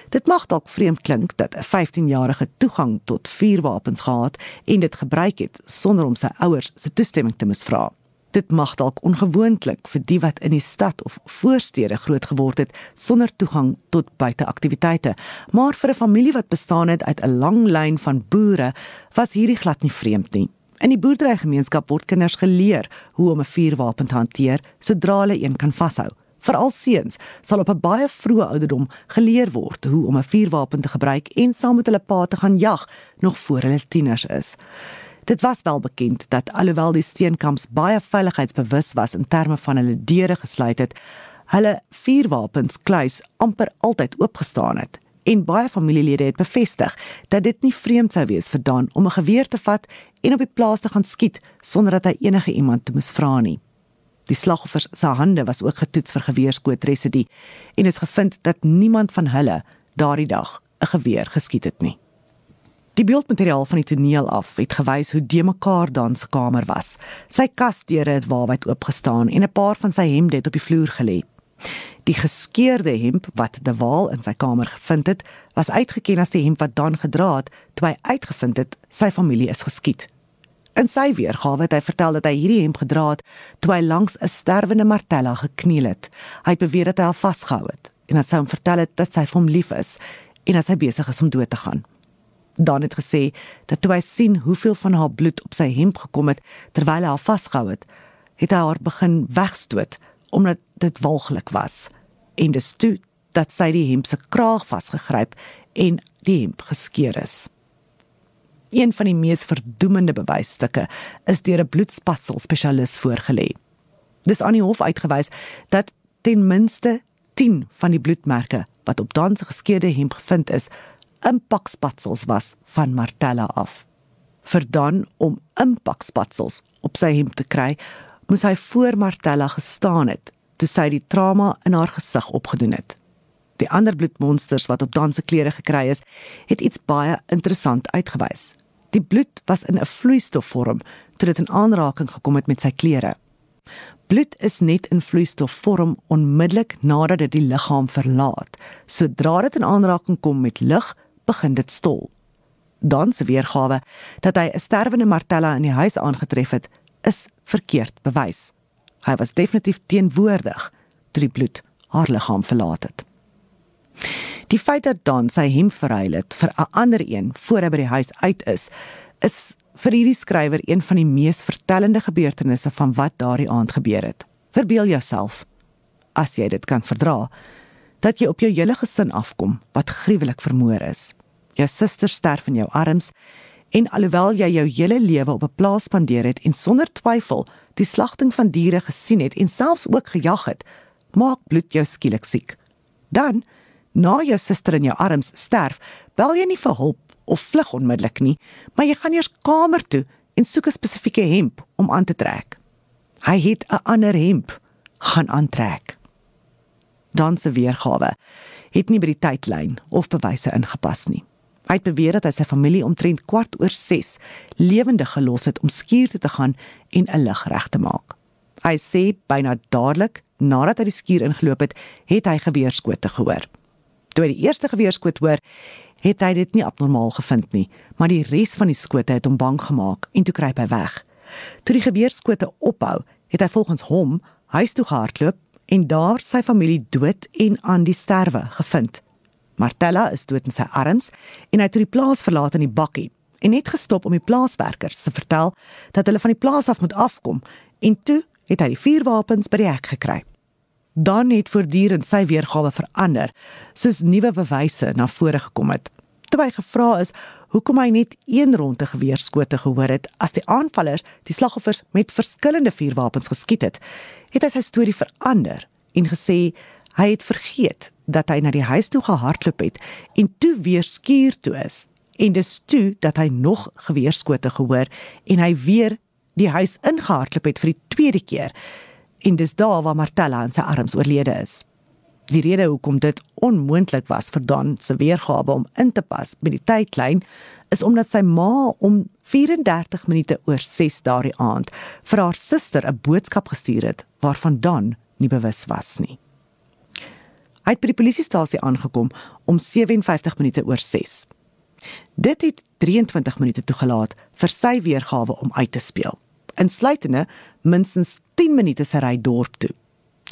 Dit mag dalk vreemd klink dat 'n 15-jarige toegang tot vuurwapens gehad en dit gebruik het sonder om sy ouers se toestemming te moes vra. Dit mag dalk ongewoonlik vir die wat in die stad of voorstede groot geword het sonder toegang tot buiteaktiwiteite, maar vir 'n familie wat bestaan het uit 'n lang lyn van boere, was hierdie glad nie vreemd nie. In die boerderygemeenskap word kinders geleer hoe om 'n vuurwapen te hanteer sodra hulle een kan vashou. Veral seuns sal op 'n baie vroeë ouderdom geleer word hoe om 'n vuurwapen te gebruik en saam met hulle pa te gaan jag nog voor hulle tieners is. Dit was wel bekend dat alhoewel die steenkamps baie veiligheidsbewus was in terme van hulle deure gesluit het, hulle vuurwapens kluis amper altyd oopgestaan het. En baie familielede het bevestig dat dit nie vreemd sou wees vir Dan om 'n geweer te vat en op die plaas te gaan skiet sonder dat hy enige iemand moes vra nie. Die slagoffers se hande was ook getoets vir geweerskootresidue en is gevind dat niemand van hulle daardie dag 'n geweer geskiet het nie. Die beeldmateriaal van die toneel af het gewys hoe de mekaar dan se kamer was. Sy kasdeure het waarwyd oopgestaan en 'n paar van sy hemde het op die vloer gelê. Die geskeurde hemp wat De Waal in sy kamer gevind het, was uitgeken as die hemp wat Dan gedra het toe hy uitgevind het sy familie is geskiet. In sy weergawe het hy vertel dat hy hierdie hemp gedra het toe hy langs 'n sterwende Martella gekniel het. Hy beweer dat hy haar vasgehou het en dat sy hom vertel het dat sy vir hom lief is en dat sy besig is om dood te gaan. Dan het gesê dat toe hy sien hoeveel van haar bloed op sy hemp gekom het terwyl hy haar vasgehou het, het hy haar begin wegstoot omdat dit walglik was. En dis toe dat sy die hemp se kraag vasgegryp en die hemp geskeur is. Een van die mees verdoemende bewysstukke is deur 'n bloedspatsel spesialis voorgelê. Dis aan die hof uitgewys dat ten minste 10 van die bloedmerke wat op Dan se geskeurde hemp gevind is, impakspatsels was van Martella af. Vir Dan om impakspatsels op sy hemp te kry, moes hy voor Martella gestaan het toe sy die trauma in haar gesig opgedoen het. Die ander bloedmonsters wat op Dan se klere gekry is, het iets baie interessant uitgewys. Die bloed was in 'n vloeistofvorm toe dit in aanraking gekom het met sy klere. Bloed is net in vloeistofvorm onmiddellik nadat dit die liggaam verlaat. Sodra dit in aanraking kom met lug, begin dit stol. Dan se weergawe dat hy 'n sterwende Martella in die huis aangetref het, is verkeerd bewys. Hy was definitief teenwoordig toe die bloed haar liggaam verlaat het. Die feit dat Dan sy hem verruil het vir 'n ander een voor hy by die huis uit is, is vir hierdie skrywer een van die mees vertellende gebeurtenisse van wat daardie aand gebeur het. Verbeel jouself as jy dit kan verdra dat jy op jou hele gesin afkom wat gruwelik vermoor is. Jou suster sterf in jou arms en alhoewel jy jou hele lewe op 'n plaas spandeer het en sonder twyfel die slagting van diere gesien het en selfs ook gejag het, maak bloed jou skielik siek. Dan, na jou suster in jou arms sterf, bel jy nie vir hulp of vlug onmiddellik nie, maar jy gaan eers kamer toe en soek 'n spesifieke hemp om aan te trek. Hy het 'n ander hemp gaan aantrek dan se weergawe het nie by die tydlyn of bewyse ingepas nie. Hy het beweer dat hy sy familie omtrent kwart oor 6 lewendig gelos het om skuur toe te gaan en 'n lig reg te maak. Hy sê byna dadelik nadat hy die skuur ingeloop het, het hy geweerskote gehoor. Toe hy die eerste geweerskoot hoor, het hy dit nie abnormaal gevind nie, maar die res van die skote het hom bang gemaak en toe kruip hy weg. Toe die geweerskote ophou, het hy volgens hom huis toe gehardloop en daar sy familie dood en aan die sterwe gevind. Martella is dood in sy arms en hy het die plaas verlaat in die bakkie en net gestop om die plaaswerkers te vertel dat hulle van die plaas af moet afkom en toe het hy die vuurwapens by die hek gekry. Dan het voortdurend sy weergawe verander soos nuwe bewyse na vore gekom het. Toe hy gevra is hoekom hy net een ronde geweerskote gehoor het as die aanvallers die slagoffers met verskillende vuurwapens geskiet het, het hy sy storie verander en gesê hy het vergeet dat hy na die huis toe gehardloop het en toe weer skuur toe is en dis toe dat hy nog geweerskote gehoor en hy weer die huis ingehardloop het vir die tweede keer en dis daar waar Martella in sy arms oorlede is. Die rede hoekom dit onmoontlik was vir Don se weergawe om in te pas by die tydlyn is omdat sy ma om 34 minute oor 6 daardie aand vir haar suster 'n boodskap gestuur het waarvan Don nie bewus was nie. Hy het by die polisiestasie aangekom om 57 minute oor 6. Dit het 23 minute toegelaat vir sy weergawe om uit te speel. Insluitende minstens 10 minute se ry dorp toe.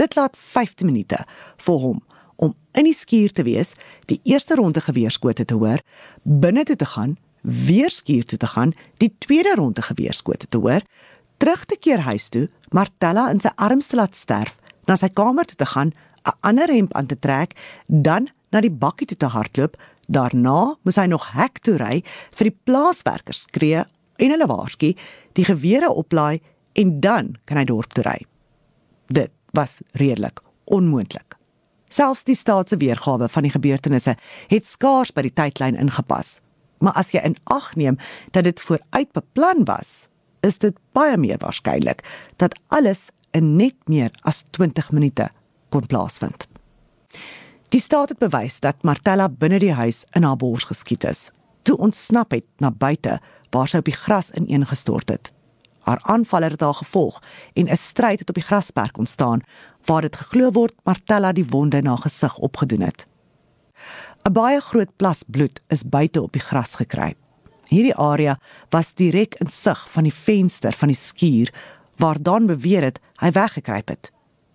Dit laat 15 minute vir hom om in die skuur te wees, die eerste ronde geweerskote te hoor, binne toe te gaan weer skuur toe te gaan, die tweede ronde geweerskote te hoor, terug te keer huis toe, Martella in sy arms te laat sterf, na sy kamer toe te gaan, 'n ander hemp aan te trek, dan na die bakkie toe te hardloop, daarna moes hy nog hek toe ry vir die plaaswerkers skree en hulle waarsku, die gewere oplaai en dan kan hy dorp toe ry. Dit was redelik onmoontlik. Selfs die staatse weergawe van die gebeurtenisse het skaars by die tydlyn ingepas maar as jy in ag neem dat dit vooruit beplan was, is dit baie meer waarskynlik dat alles in net meer as 20 minute kon plaasvind. Die staat het bewys dat Martella binne die huis in haar bors geskiet is. toe ontsnap het na buite waar sy op die gras ineengestort het. Haar aanvaller het haar gevolg en 'n stryd het op die grasperk ontstaan waar dit geglo word Martella die wonde in haar gesig opgedoen het. 'n Baie groot plas bloed is buite op die gras gekry. Hierdie area was direk in sig van die venster van die skuur waar Don beweer het hy weggekruip het.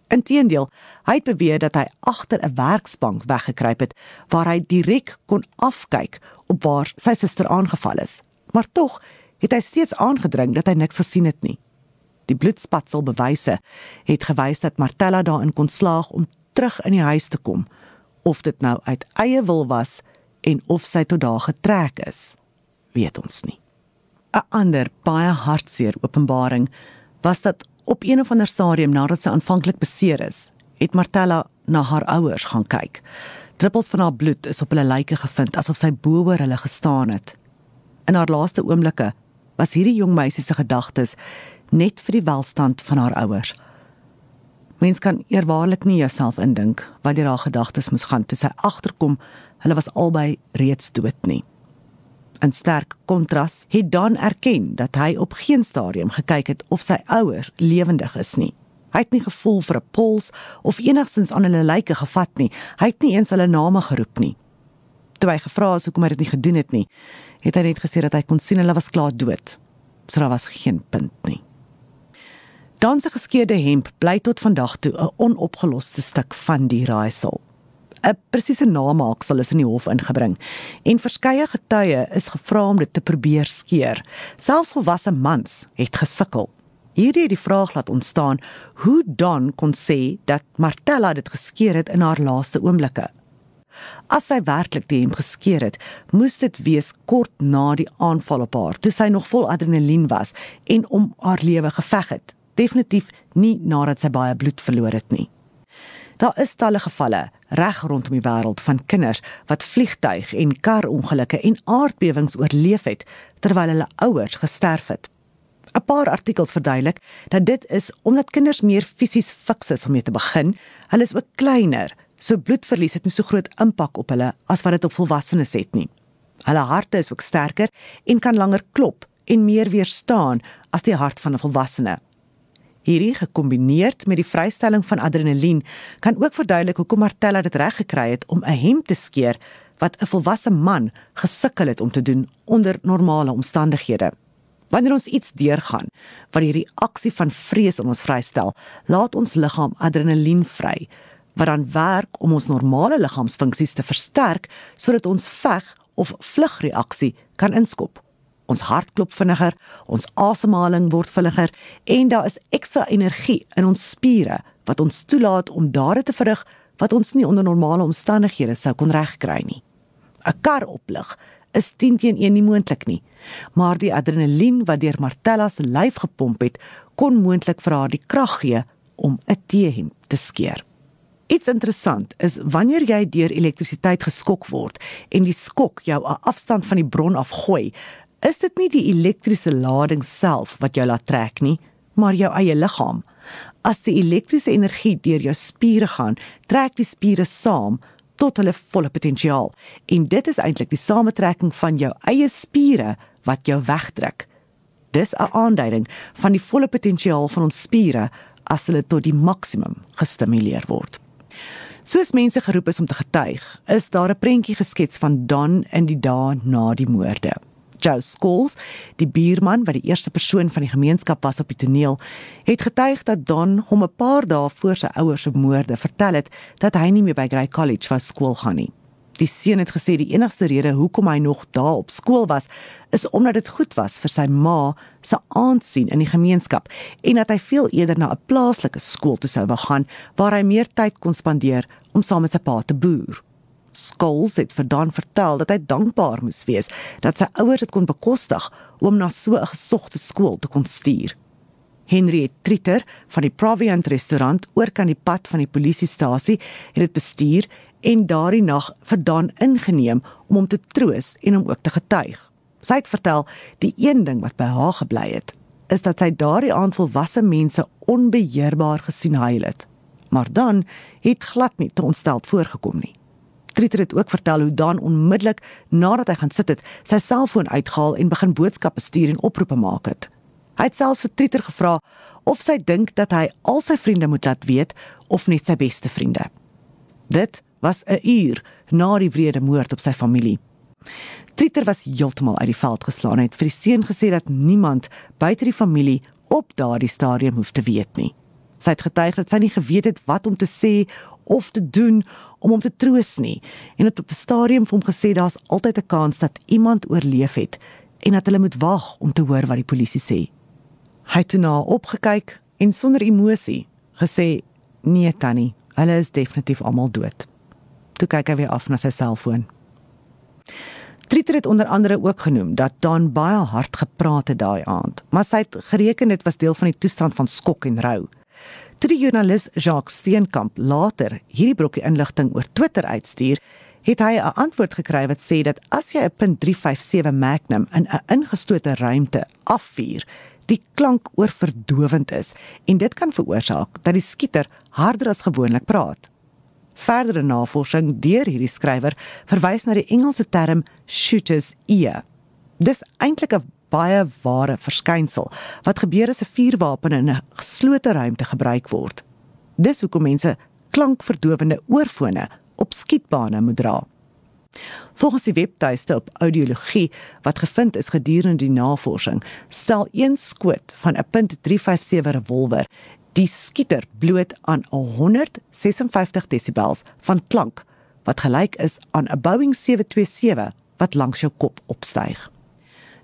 Inteendeel, hy het beweer dat hy agter 'n werksbank weggekruip het waar hy direk kon afkyk op waar sy suster aangeval is. Maar tog het hy steeds aangedring dat hy niks gesien het nie. Die bloedspatsel bewyse het gewys dat Martella daarin kon slaag om terug in die huis te kom, of dit nou uit eie wil was en of sy tot daar getrek is, weet ons nie. 'n Ander baie hartseer openbaring was dat op een of ander stadium nadat sy aanvanklik beseer is, het Martella na haar ouers gaan kyk. Druppels van haar bloed is op hulle lyke gevind asof sy bo oor hulle gestaan het. In haar laaste oomblikke was hierdie jong meisie se gedagtes net vir die welstand van haar ouers. Mens kan eerwaarlik nie jouself indink wat deur haar gedagtes moes gaan toe sy agterkom hulle was albei reeds dood nie. In sterk kontras het Dan erken dat hy op geen stadium gekyk het of sy ouers lewendig is nie. Hy het nie gevoel vir 'n pols of enigsins aan hulle lyke gevat nie. Hy het nie eens hulle name geroep nie. Toe hy gevra is hoekom hy dit nie gedoen het nie, het hy net gesê dat hy kon sien hulle was klaar dood. So daar was geen punt nie. Dan se geskeurde hemp bly tot vandag toe 'n onopgeloste stuk van die raaisel. 'n Presiese namaaksel is in die hof ingebring en verskeie getuie is gevra om dit te probeer skeer. Selfs volwasse mans het gesukkel. Hierdie het die vraag laat ontstaan hoe Don kon sê dat Martella dit geskeer het in haar laaste oomblikke. As sy werklik die hemp geskeer het, moes dit wees kort na die aanval op haar, toe sy nog vol adrenalien was en om haar lewe geveg het definitief nie nadat sy baie bloed verloor het nie. Daar is talle gevalle reg rondom die wêreld van kinders wat vliegtuig en karongelukke en aardbewings oorleef het terwyl hulle ouers gesterf het. 'n Paar artikels verduidelik dat dit is omdat kinders meer fisies fiks is om mee te begin. Hulle is ook kleiner, so bloedverlies het nie so groot impak op hulle as wat dit op volwassenes het nie. Hulle harte is ook sterker en kan langer klop en meer weerstaan as die hart van 'n volwassene. Hierdie gekombineer met die vrystelling van adrenalien kan ook verduidelik hoekom Martella dit reg gekry het om 'n hemp te skeer wat 'n volwasse man gesukkel het om te doen onder normale omstandighede. Wanneer ons iets deurgaan wat die reaksie van vrees in ons vrystel, laat ons liggaam adrenalien vry wat dan werk om ons normale liggaamsfunksies te versterk sodat ons veg of vlugreaksie kan inskop. Ons hart klop vinniger, ons asemhaling word vinniger en daar is ekstra energie in ons spiere wat ons toelaat om dade te verrig wat ons nie onder normale omstandighede sou kon regkry nie. 'n Kar oplig is 10 teen 1 nie moontlik nie, maar die adrenalien wat deur Martella se lyf gepomp het, kon moontlik vir haar die krag gee om 'n teehem te skeer. Iets interessant is wanneer jy deur elektrisiteit geskok word en die skok jou 'n afstand van die bron afgooi, is dit nie die elektriese lading self wat jou laat trek nie, maar jou eie liggaam. As die elektriese energie deur jou spiere gaan, trek die spiere saam tot hulle volle potensiaal. En dit is eintlik die samentrekking van jou eie spiere wat jou wegtrek. Dis 'n aanduiding van die volle potensiaal van ons spiere as hulle tot die maksimum gestimuleer word. Soos mense geroep is om te getuig, is daar 'n prentjie geskets van Don in die dae na die moorde. Joe Scholes, die buurman wat die eerste persoon van die gemeenskap was op die toneel, het getuig dat Don hom 'n paar dae voor sy ouers se moorde vertel het dat hy nie meer by Grey College vir skool gaan nie. Die seun het gesê die enigste rede hoekom hy nog daar op skool was, is omdat dit goed was vir sy ma se aansien in die gemeenskap en dat hy veel eerder na 'n plaaslike skool toe sou wou gaan waar hy meer tyd kon spandeer om saam met sy pa te boer. Skols het vir Dan vertel dat hy dankbaar moes wees dat sy ouers dit kon bekostig om na so 'n gesogte skool te kon stuur. Henry Tritter van die Proviant restaurant oor kan die pad van die polisiestasie het dit bestuur en daardie nag vir Dan ingeneem om hom te troos en hom ook te getuig. Sy het vertel die een ding wat by haar gebly het is dat sy daardie aand volwasse mense onbeheerbaar gesien huil het. Maar dan het glad nie te ontsteld voorgekom nie. Trieter het ook vertel hoe Dan onmiddellik nadat hy gaan sit het, sy selfoon uitgehaal en begin boodskappe stuur en oproepe maak het. Hy het selfs vir Trieter gevra of sy dink dat hy al sy vriende moet laat weet of net sy beste vriende. Dit was 'n uur na die wrede moord op sy familie. Trieter was heeltemal uit die veld geslaan en het vir die seun gesê dat niemand buite die familie op daardie stadium hoef te weet nie. Sy het getuig dat sy nie geweet het wat om te sê of te doen om hom te troos nie en het op 'n stadium vir hom gesê daar's altyd 'n kans dat iemand oorleef het en dat hulle moet wag om te hoor wat die polisie sê. Hy het toe na opgekyk en sonder emosie gesê: "Nee, Tannie, hulle is definitief almal dood." Toe kyk hy weer af na sy selfoon. Trieter het onder andere ook genoem dat Don baie hard gepraat het daai aand, maar sy het gereken dit was deel van die toestand van skok en rou. Toe die joernalis Jacques Steenkamp later hierdie brokkie inligting oor Twitter uitstuur, het hy 'n antwoord gekry wat sê dat as jy 'n .357 Magnum in 'n ingestote ruimte afvuur, die klank oorverdowend is en dit kan veroorsaak dat die skieter harder as gewoonlik praat. Verdere navorsing deur hierdie skrywer verwys na die Engelse term shooter's ear. Dis eintlik 'n baie ware verskynsel wat gebeur as 'n vuurwapen in 'n geslote ruimte gebruik word. Dis hoekom mense klankverdowende oorfone op skietbane moet dra. Volgens die webtuiste op audiologie wat gevind is gedurende die navorsing, stel een skoot van 'n .357 revolver die skieter bloot aan 156 desibels van klank wat gelyk is aan 'n Boeing 727 wat langs jou kop opstyg.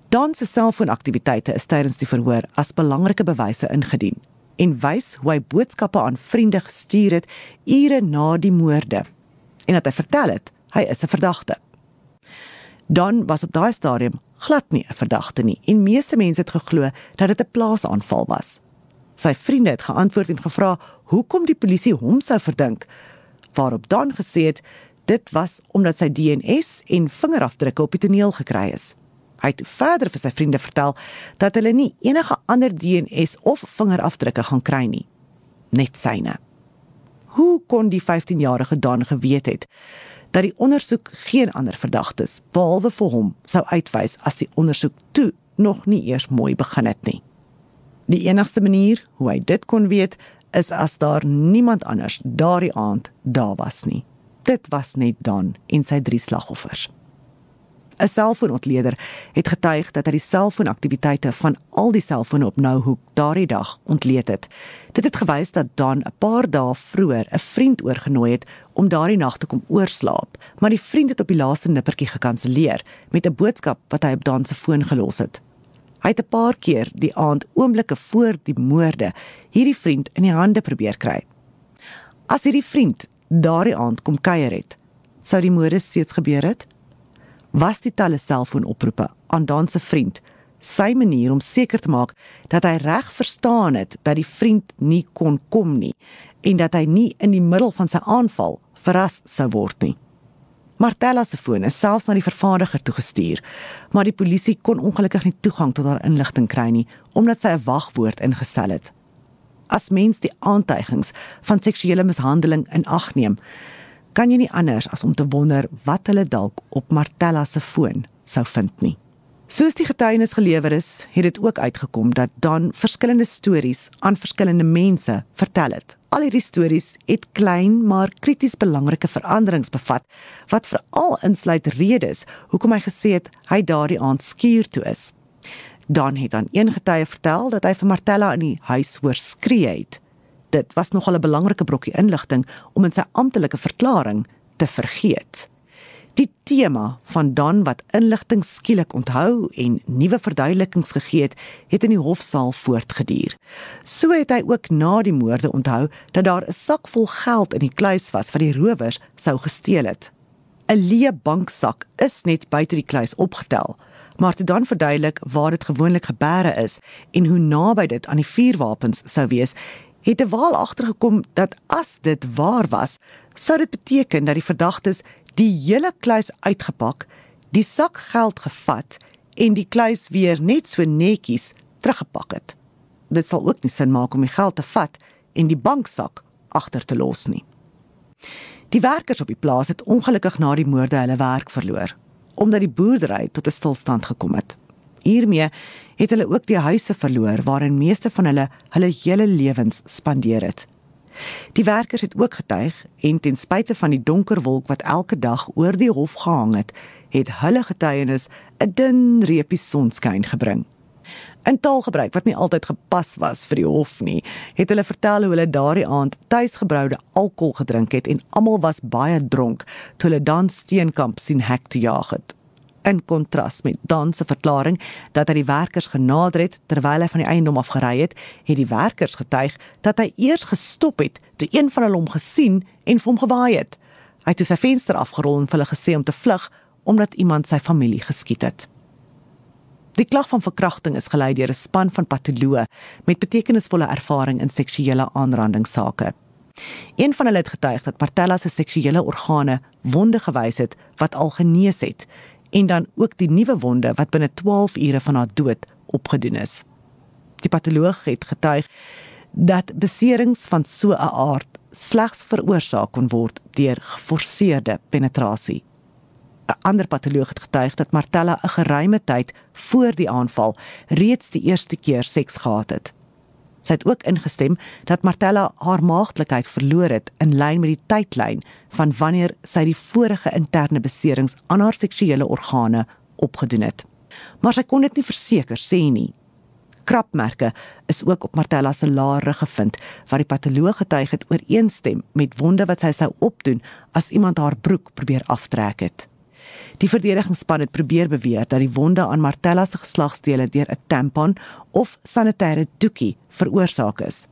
Dan se selfoonaktiwiteite is tydens die verhoor as belangrike bewyse ingedien en wys hoe hy boodskappe aan vriende gestuur het ure na die moorde en dat hy vertel het hy is 'n verdagte. Dan was op daai stadium glad nie 'n verdagte nie en meeste mense het geglo dat dit 'n plaasaanval was. Sy vriende het geantwoord en gevra hoekom die polisie hom sou verdink waarop Dan gesê het dit was omdat sy DNS en vingerafdrukke op die toneel gekry is. Hy het verder vir sy vriende vertel dat hulle nie enige ander DNS of vingerafdrukke gaan kry nie, net syne. Hoe kon die 15-jarige Dan geweet het dat die ondersoek geen ander verdagtes behalwe vir hom sou uitwys as die ondersoek toe nog nie eers mooi begin het nie? Die enigste manier hoe hy dit kon weet is as daar niemand anders daardie aand daar was nie. Dit was net Dan en sy drie slagoffers. 'n selfoonontleder het getuig dat hy die selfoonaktiwiteite van al die selfone op Nouhoek daardie dag ontleed het. Dit het gewys dat Dan 'n paar dae vroeër 'n vriend oorgenooi het om daardie nag te kom oorslaap, maar die vriend het op die laaste nippertjie gekanselleer met 'n boodskap wat hy op Dan se foon gelos het. Hy het 'n paar keer die aand oomblikke voor die moorde hierdie vriend in die hande probeer kry. As hierdie vriend daardie aand kom kuier het, sou die moorde steeds gebeur het was die talle selfoonoproepe aan Dan se vriend sy manier om seker te maak dat hy reg verstaan het dat die vriend nie kon kom nie en dat hy nie in die middel van sy aanval verras sou word nie. Martella se foon is selfs na die vervaardiger toe gestuur, maar die polisie kon ongelukkig nie toegang tot haar inligting kry nie omdat sy 'n wagwoord ingestel het. As mens die aantuigings van seksuele mishandeling in ag neem, kan jy nie anders as om te wonder wat hulle dalk op Martella se foon sou vind nie. Soos die getuienis gelewer is, het dit ook uitgekom dat Dan verskillende stories aan verskillende mense vertel het. Al hierdie stories het klein maar krities belangrike veranderings bevat wat veral insluit redes hoekom hy gesê het hy daardie aand skuur toe is. Dan het aan een getuie vertel dat hy vir Martella in die huis hoor skree het dit was nogal 'n belangrike brokkie inligting om in sy amptelike verklaring te vergeet. Die tema van Dan wat inligting skielik onthou en nuwe verduidelikings gegee het, het in die hofsaal voortgeduur. So het hy ook na die moorde onthou dat daar 'n sak vol geld in die kluis was wat die rowers sou gesteel het. 'n Leë banksak is net buite die kluis opgetel, maar toe dan verduidelik waar dit gewoonlik gebeure is en hoe naby dit aan die vuurwapens sou wees, het 'n waal agtergekom dat as dit waar was, sou dit beteken dat die verdagtes die hele kluis uitgepak, die sak geld gevat en die kluis weer net so netjies teruggepak het. Dit sal ook nie sin maak om die geld te vat en die banksak agter te los nie. Die werkers op die plaas het ongelukkig na die moorde hulle werk verloor omdat die boerdery tot 'n stilstand gekom het. Hiermee het hulle ook die huise verloor waarin meeste van hulle hulle hele lewens spandeer het. Die werkers het ook getuig en ten spyte van die donker wolk wat elke dag oor die hof gehang het, het hulle getuienis 'n dun reepie sonskyn gebring. In taalgebruik wat nie altyd gepas was vir die hof nie, het hulle vertel hoe hulle daardie aand tuisgebroude alkohol gedrink het en almal was baie dronk toe hulle dan Steenkamp sien hek te jaag het. In kontras met Dan se verklaring dat hy die werkers genader het terwyl hy van die eiendom afgery het, het die werkers getuig dat hy eers gestop het toe een van hulle hom gesien en vir hom gewaai het. Hy het sy venster afgerol en vir hulle gesê om te vlug omdat iemand sy familie geskiet het. Die klag van verkrachting is gelei deur 'n span van patoloë met betekenisvolle ervaring in seksuele aanrandingsake. Een van hulle het getuig dat Martella se seksuele organe wonde gewys het wat al genees het en dan ook die nuwe wonde wat binne 12 ure van haar dood opgedoen is. Die patoloog het getuig dat beserings van so 'n aard slegs veroorsaak kon word deur geforseerde penetrasie 'n ander patoloog het getuig dat Martella 'n geruime tyd voor die aanval reeds die eerste keer seks gehad het. Sy het ook ingestem dat Martella haar maagdelikheid verloor het in lyn met die tydlyn van wanneer sy die vorige interne beserings aan haar seksuele organe opgedoen het. Maar sy kon dit nie verseker sê nie. Krapmerke is ook op Martella se laar gevind wat die patoloog getuig het ooreenstem met wonde wat sy sou opdoen as iemand haar broek probeer aftrek het. Die verdedigingsspan het probeer beweer dat die wonde aan Martella se geslagsdele deur 'n tampon of sanitêre doekie veroorsaak is.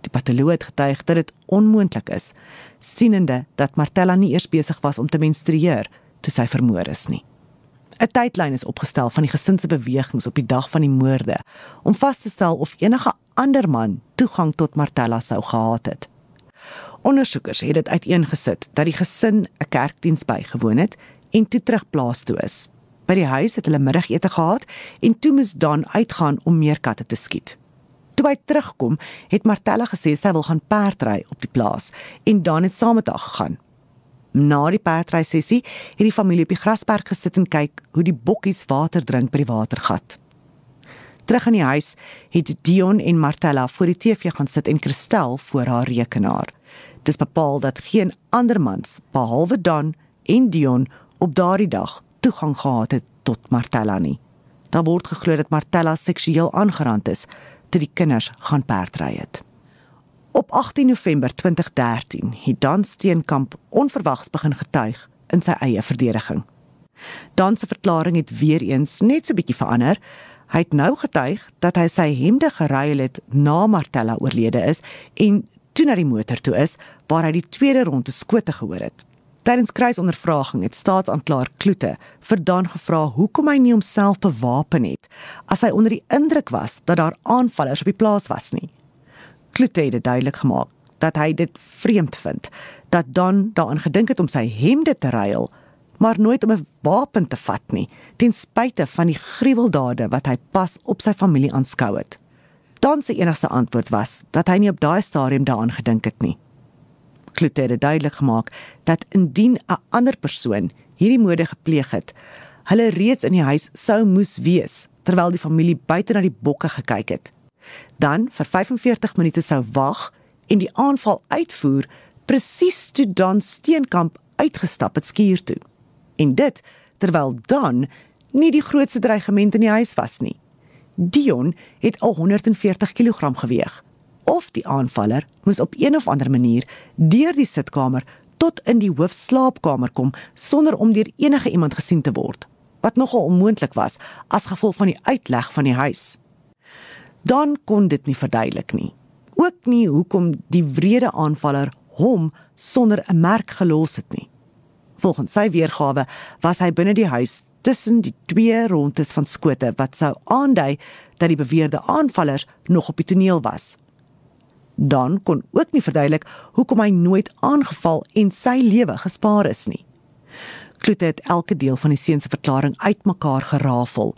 Die patoloog het getuig dat dit onmoontlik is, sienende dat Martella nie eers besig was om te menstrueer toe sy vermoor is nie. 'n Tydlyn is opgestel van die gesin se bewegings op die dag van die moorde om vas te stel of enige ander man toegang tot Martella sou gehad het. Ondersoekers het dit uiteengesit dat die gesin 'n kerkdiens bygewoon het en toe terug plaas toe is. By die huis het hulle middagete gehad en toe moes Dan uitgaan om meer katte te skiet. Toe hy terugkom, het Martella gesê sy wil gaan perdry op die plaas en Dan het saam met haar gegaan. Na die perdry sessie het die familie op die grasberg gesit en kyk hoe die bokkies water drink by die watergat. Terug in die huis het Dion en Martella voor die TV gaan sit en Christel voor haar rekenaar. Dis bepaal dat geen ander mans behalwe Dan en Dion op daardie dag toegang gehad het tot Martella nie. Daar word geglo dat Martella seksueel aangerand is toe die kinders gaan perdry het. Op 18 November 2013 het Dan Steenkamp onverwags begin getuig in sy eie verdediging. Dan se verklaring het weer eens net so bietjie verander. Hy het nou getuig dat hy sy hemde geruil het na Martella oorlede is en toe na die motor toe is waar hy die tweede ronde skote gehoor het. Tydens kruisondervraging het staatsanklaer Kloete vir Dan gevra hoekom hy nie homself bewapen het as hy onder die indruk was dat daar aanvallers op die plaas was nie. Kloete het duidelik gemaak dat hy dit vreemd vind dat Dan daaraan gedink het om sy hemde te ruil, maar nooit om 'n wapen te vat nie, ten spyte van die gruweldade wat hy pas op sy familie aanskou het. Dan se enigste antwoord was dat hy nie op daai stadium daaraan gedink het nie. Kloete het duidelik gemaak dat indien 'n ander persoon hierdie moorde gepleeg het, hulle reeds in die huis sou moes wees terwyl die familie buite na die bokke gekyk het. Dan vir 45 minute sou wag en die aanval uitvoer presies toe Dan Steenkamp uitgestap het skuur toe. En dit terwyl Dan nie die grootste dreigement in die huis was nie. Dion het al 140 kg geweeg of die aanvaller moes op een of ander manier deur die sitkamer tot in die hoofslaapkamer kom sonder om deur enige iemand gesien te word wat nogal onmoontlik was as gevolg van die uitleg van die huis. Dan kon dit nie verduidelik nie. Ook nie hoekom die wrede aanvaller hom sonder 'n merk gelos het nie. Volgens sy weergawe was hy binne die huis tussen die twee rondes van skote wat sou aandui dat die beweerde aanvallers nog op die toneel was dan kon ook nie verduidelik hoekom hy nooit aangeval en sy lewe gespaar is nie. Kloete het elke deel van die seun se verklaring uitmekaar gerafel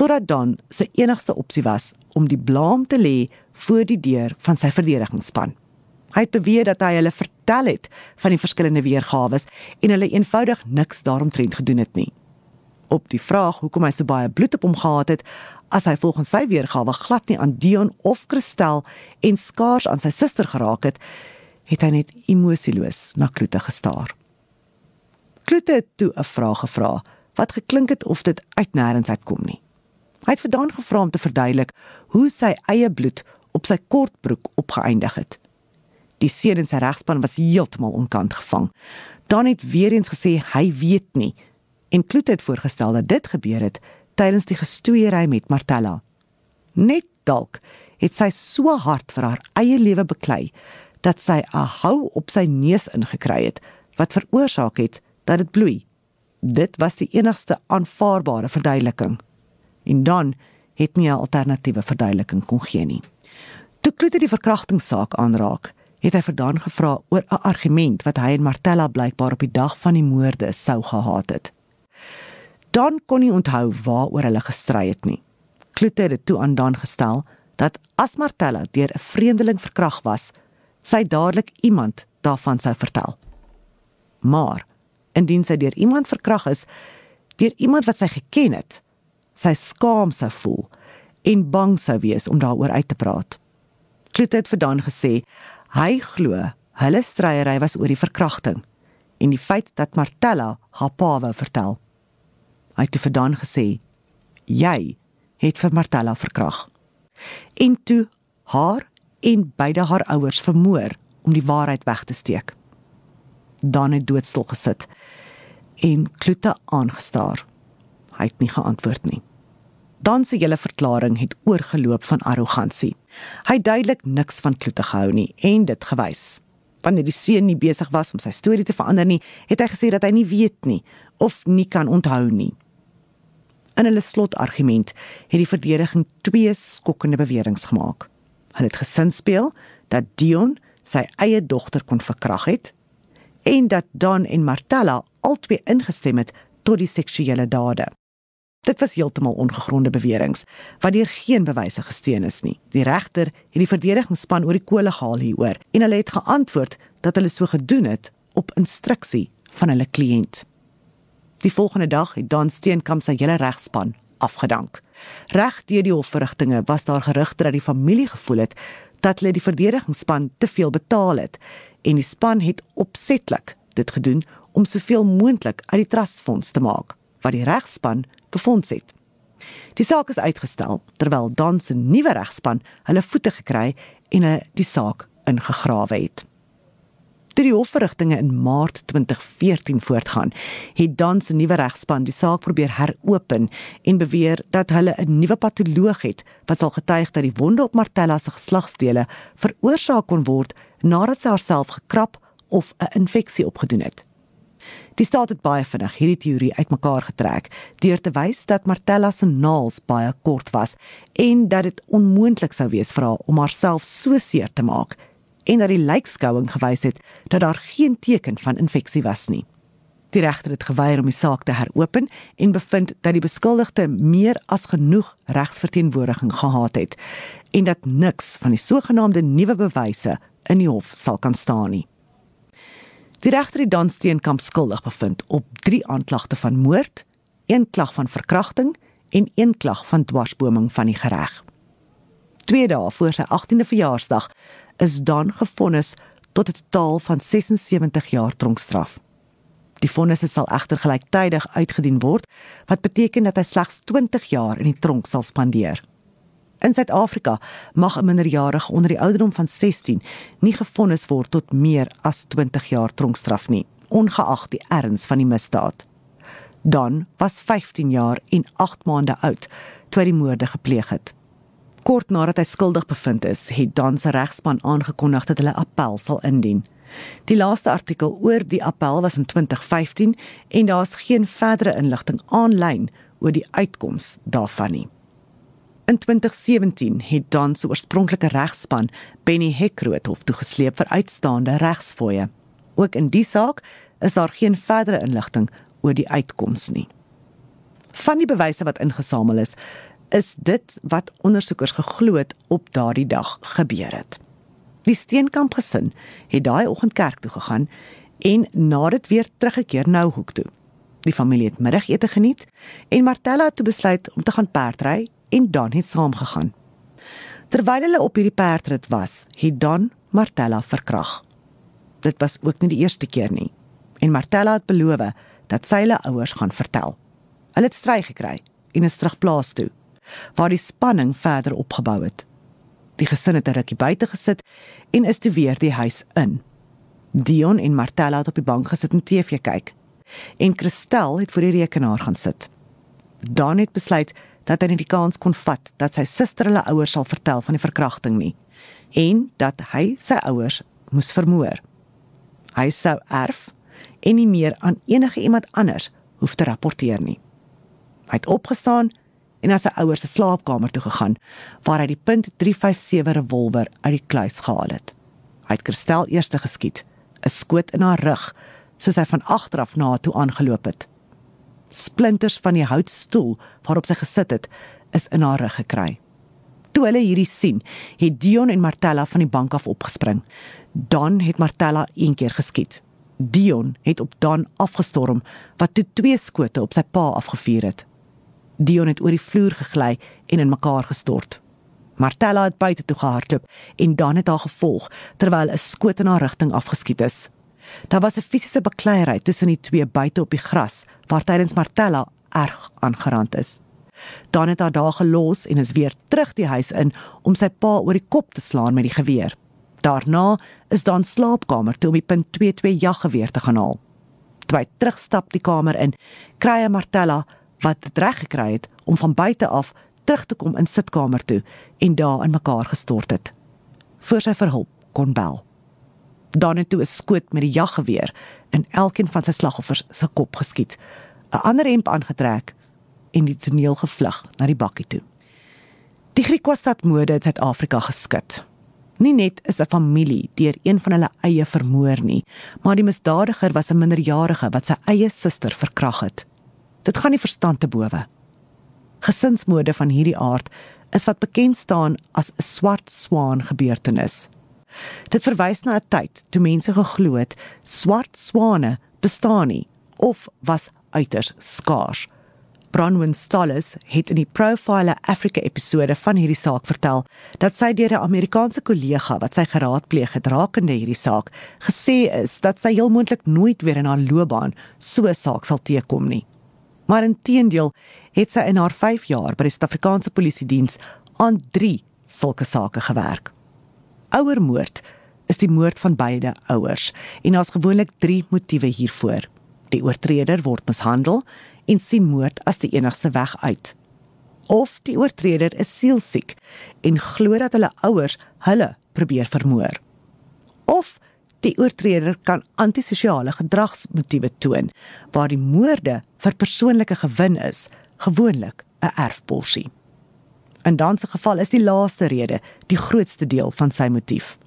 totdat dan sy enigste opsie was om die blame te lê voor die deur van sy verdedigingsspan. Hy het beweer dat hy hulle vertel het van die verskillende weergawe en hulle eenvoudig niks daaromtrent gedoen het nie. Op die vraag hoekom hy so baie bloed op hom gehad het, as hy volgens sy weergawe glad nie aan Dion of Christel en skaars aan sy suster geraak het, het hy net emosieloos na Kloete gestaar. Kloete het toe 'n vraag gevra wat geklink het of dit uit nêrens uitkom nie. Hy het vir Dan gevra om te verduidelik hoe sy eie bloed op sy kortbroek opgeëindig het. Die seun in sy regspan was heeltemal onkant gevang. Dan het weer eens gesê hy weet nie en Kloete het voorgestel dat dit gebeur het tydens die gestoeiery met Martella. Net dalk het sy so hard vir haar eie lewe beklei dat sy 'n hou op sy neus ingekry het wat veroorsaak het dat dit bloei. Dit was die enigste aanvaarbare verduideliking. En dan het nie 'n alternatiewe verduideliking kon gee nie. Toe Kloete die verkrachtingssaak aanraak, het hy verdaan gevra oor 'n argument wat hy en Martella blykbaar op die dag van die moorde sou gehad het. Dan kon nie onthou waaroor hulle gestry het nie. Kloete het dit toe aan Dan gestel dat as Martella deur 'n vreemdeling verkragt was, sy dadelik iemand daarvan sou vertel. Maar indien sy deur iemand verkragt is, deur iemand wat sy geken het, sy skaam sou voel en bang sou wees om daaroor uit te praat. Kloete het vir Dan gesê hy glo hulle stryery was oor die verkrachting en die feit dat Martella haar pa wou vertel. Hy het vir Dan gesê: "Jy het vir Martella verkrag." En toe haar en beide haar ouers vermoor om die waarheid weg te steek. Dan het doodstil gesit en Kloete aangestaar. Hy het nie geantwoord nie. Dan se hele verklaring het oorgeloop van arrogansie. Hy duidelik niks van Kloete gehou nie en dit gewys. Wanneer die seun nie besig was om sy storie te verander nie, het hy gesê dat hy nie weet nie of nie kan onthou nie. In hulle slotargument het die verdediging twee skokkende beweringe gemaak. Hulle het gesin speel dat Dion sy eie dogter kon verkrag het en dat Don en Martella albei ingestem het tot die seksuele dade. Dit was heeltemal ongegronde beweringe wat deur geen bewyse gesteun is nie. Die regter het die verdedigingsspan oor die kole gehaal hieroor en hulle het geantwoord dat hulle so gedoen het op instruksie van hulle kliënt. Die volgende dag het Dan Steenkamp sy hele regspan afgedank. Reg deur die hofverrigtinge was daar gerugte dat die familie gevoel het dat hulle die verdedigingsspan te veel betaal het en die span het opsetlik dit gedoen om soveel moontlik uit die trustfonds te maak wat die regspan befonds het. Die saak is uitgestel terwyl Dan se nuwe regspan hulle voete gekry en die saak ingegrawe het. Toe die hofverrigtinge in Maart 2014 voortgaan, het Dan se nuwe regspan die saak probeer heropen en beweer dat hulle 'n nuwe patoloog het wat sal getuig dat die wonde op Martella se geslagsdele veroorsaak kon word nadat sy haarself gekrap of 'n infeksie opgedoen het. Die staat het baie vinnig hierdie teorie uitmekaar getrek deur te wys dat Martella se naels baie kort was en dat dit onmoontlik sou wees vir haar om haarself so seer te maak en dat die lijkskouing gewys het dat daar geen teken van infeksie was nie. Die regter het geweier om die saak te heropen en bevind dat die beskuldigde meer as genoeg regsverteenwoordiging gehad het en dat niks van die sogenaamde nuwe bewyse in die hof sal kan staan nie. Die regter het dan Steenkamp skuldig bevind op 3 aanklagte van moord, 1 klag van verkrachting en 1 klag van dwarsboming van die gereg. 2 dae voor sy 18de verjaarsdag is dan gefonnis tot 'n totaal van 76 jaar tronkstraf. Die vonnis sal egter gelyktydig uitgedien word, wat beteken dat hy slegs 20 jaar in die tronk sal spandeer. In Suid-Afrika mag 'n minderjarige onder die ouderdom van 16 nie gefonnis word tot meer as 20 jaar tronkstraf nie, ongeag die erns van die misdaad. Dan was 15 jaar en 8 maande oud toe hy die moorde gepleeg het. Kort nadat hy skuldig bevind is, het Dan se regspan aangekondig dat hulle appel sal indien. Die laaste artikel oor die appel was in 2015 en daar's geen verdere inligting aanlyn oor die uitkoms daarvan nie. In 2017 het Dan se oorspronklike regspan Benny Hekroot hof toe gesleep vir uitstaande regsfooie. Ook in die saak is daar geen verdere inligting oor die uitkoms nie. Van die bewyse wat ingesamel is, is dit wat ondersoekers geglo het op daardie dag gebeur het. Die Steenkamp gesin het daai oggend kerk toe gegaan en na dit weer teruggekeer nou hoek toe. Die familie het middagete geniet en Martella het besluit om te gaan perdry en dan het saamgegaan. Terwyl hulle op hierdie perdrit was, het Don Martella verkrag. Dit was ook nie die eerste keer nie. En Martella het beloof dat sy hulle ouers gaan vertel. Hulle het stry gekry en is terug plaas toe waar die spanning verder opgebou het. Die gesin het 'n rukkie buite gesit en is toe weer die huis in. Dion en Martella het op die bank gesit en TV kyk. En Christel het voor die rekenaar gaan sit. Dan het besluit dat hy nie die kans kon vat dat sy suster hulle ouers sal vertel van die verkrachting nie en dat hy sy ouers moes vermoor. Hy sou erf en nie meer aan enige iemand anders hoef te rapporteer nie. Hy het opgestaan en na sy ouers se slaapkamer toe gegaan waar hy die .357 revolver uit die kluis gehaal het. Hy het Christel eers geskiet, 'n skoot in haar rug, soos hy van agter af na haar toe aangeloop het. Splinters van die houtstoel waarop sy gesit het, is in haar rug gekry. Toe hulle hierdie sien, het Dion en Martella van die bank af opgespring. Dan het Martella een keer geskiet. Dion het op Dan afgestorm wat toe twee skote op sy pa afgevuur het. Dion het oor die vloer gegly en in mekaar gestort. Martella het buite toe gehardloop en dan het haar gevolg terwyl 'n skoot in haar rigting afgeskiet is. Daar was 'n fisiese bekleierery tussen die twee buite op die gras waar tydens Martella erg aangerand is. Dan het haar daar gelos en is weer terug die huis in om sy pa oor die kop te slaan met die geweer. Daarna is dan slaapkamer toe om die .22 jaggeweer te gaan haal. Toe hy terugstap die kamer in, kry hy Martella wat dit reg gekry het om van buite af terug te kom in sitkamer toe en daar in mekaar gestort het. Voor sy vir hulp kon bel. Het toe 'n skoot met die jaggeweer in elkeen van sy slagoffers se kop geskiet. 'n Ander hemp aangetrek en die toneel gevlug na die bakkie toe. Die Griekwastad mode het Suid-Afrika geskit. Nie net is 'n familie deur een van hulle eie vermoor nie, maar die misdadiger was 'n minderjarige wat sy eie suster verkrag het. Dit gaan nie verstand te bowe. Gesinsmode van hierdie aard is wat bekend staan as 'n swart swaan gebeurtenis. Dit verwys na 'n tyd toe mense geglo het swart swane bestaan nie of was uiters skaars. Bronwyn Stollis het in die Profile Africa episode van hierdie saak vertel dat sy deur 'n Amerikaanse kollega wat sy geraadpleeg het rakende hierdie saak gesê is dat sy heel moontlik nooit weer in haar loopbaan so 'n saak sal teekom nie maar intedeel het sy in haar 5 jaar by die Suid-Afrikaanse Polisie Diens aan 3 sulke sake gewerk. Ouermoord is die moord van beide ouers en daar's gewoonlik 3 motiewe hiervoor. Die oortreder word mishandel en sien moord as die enigste weg uit. Of die oortreder is sielsiek en glo dat hulle ouers hulle probeer vermoor. Of Die oortreder kan antisosiale gedragsmotiewe toon waar die moorde vir persoonlike gewin is, gewoonlik 'n erfborsie. In dan se geval is die laaste rede die grootste deel van sy motief.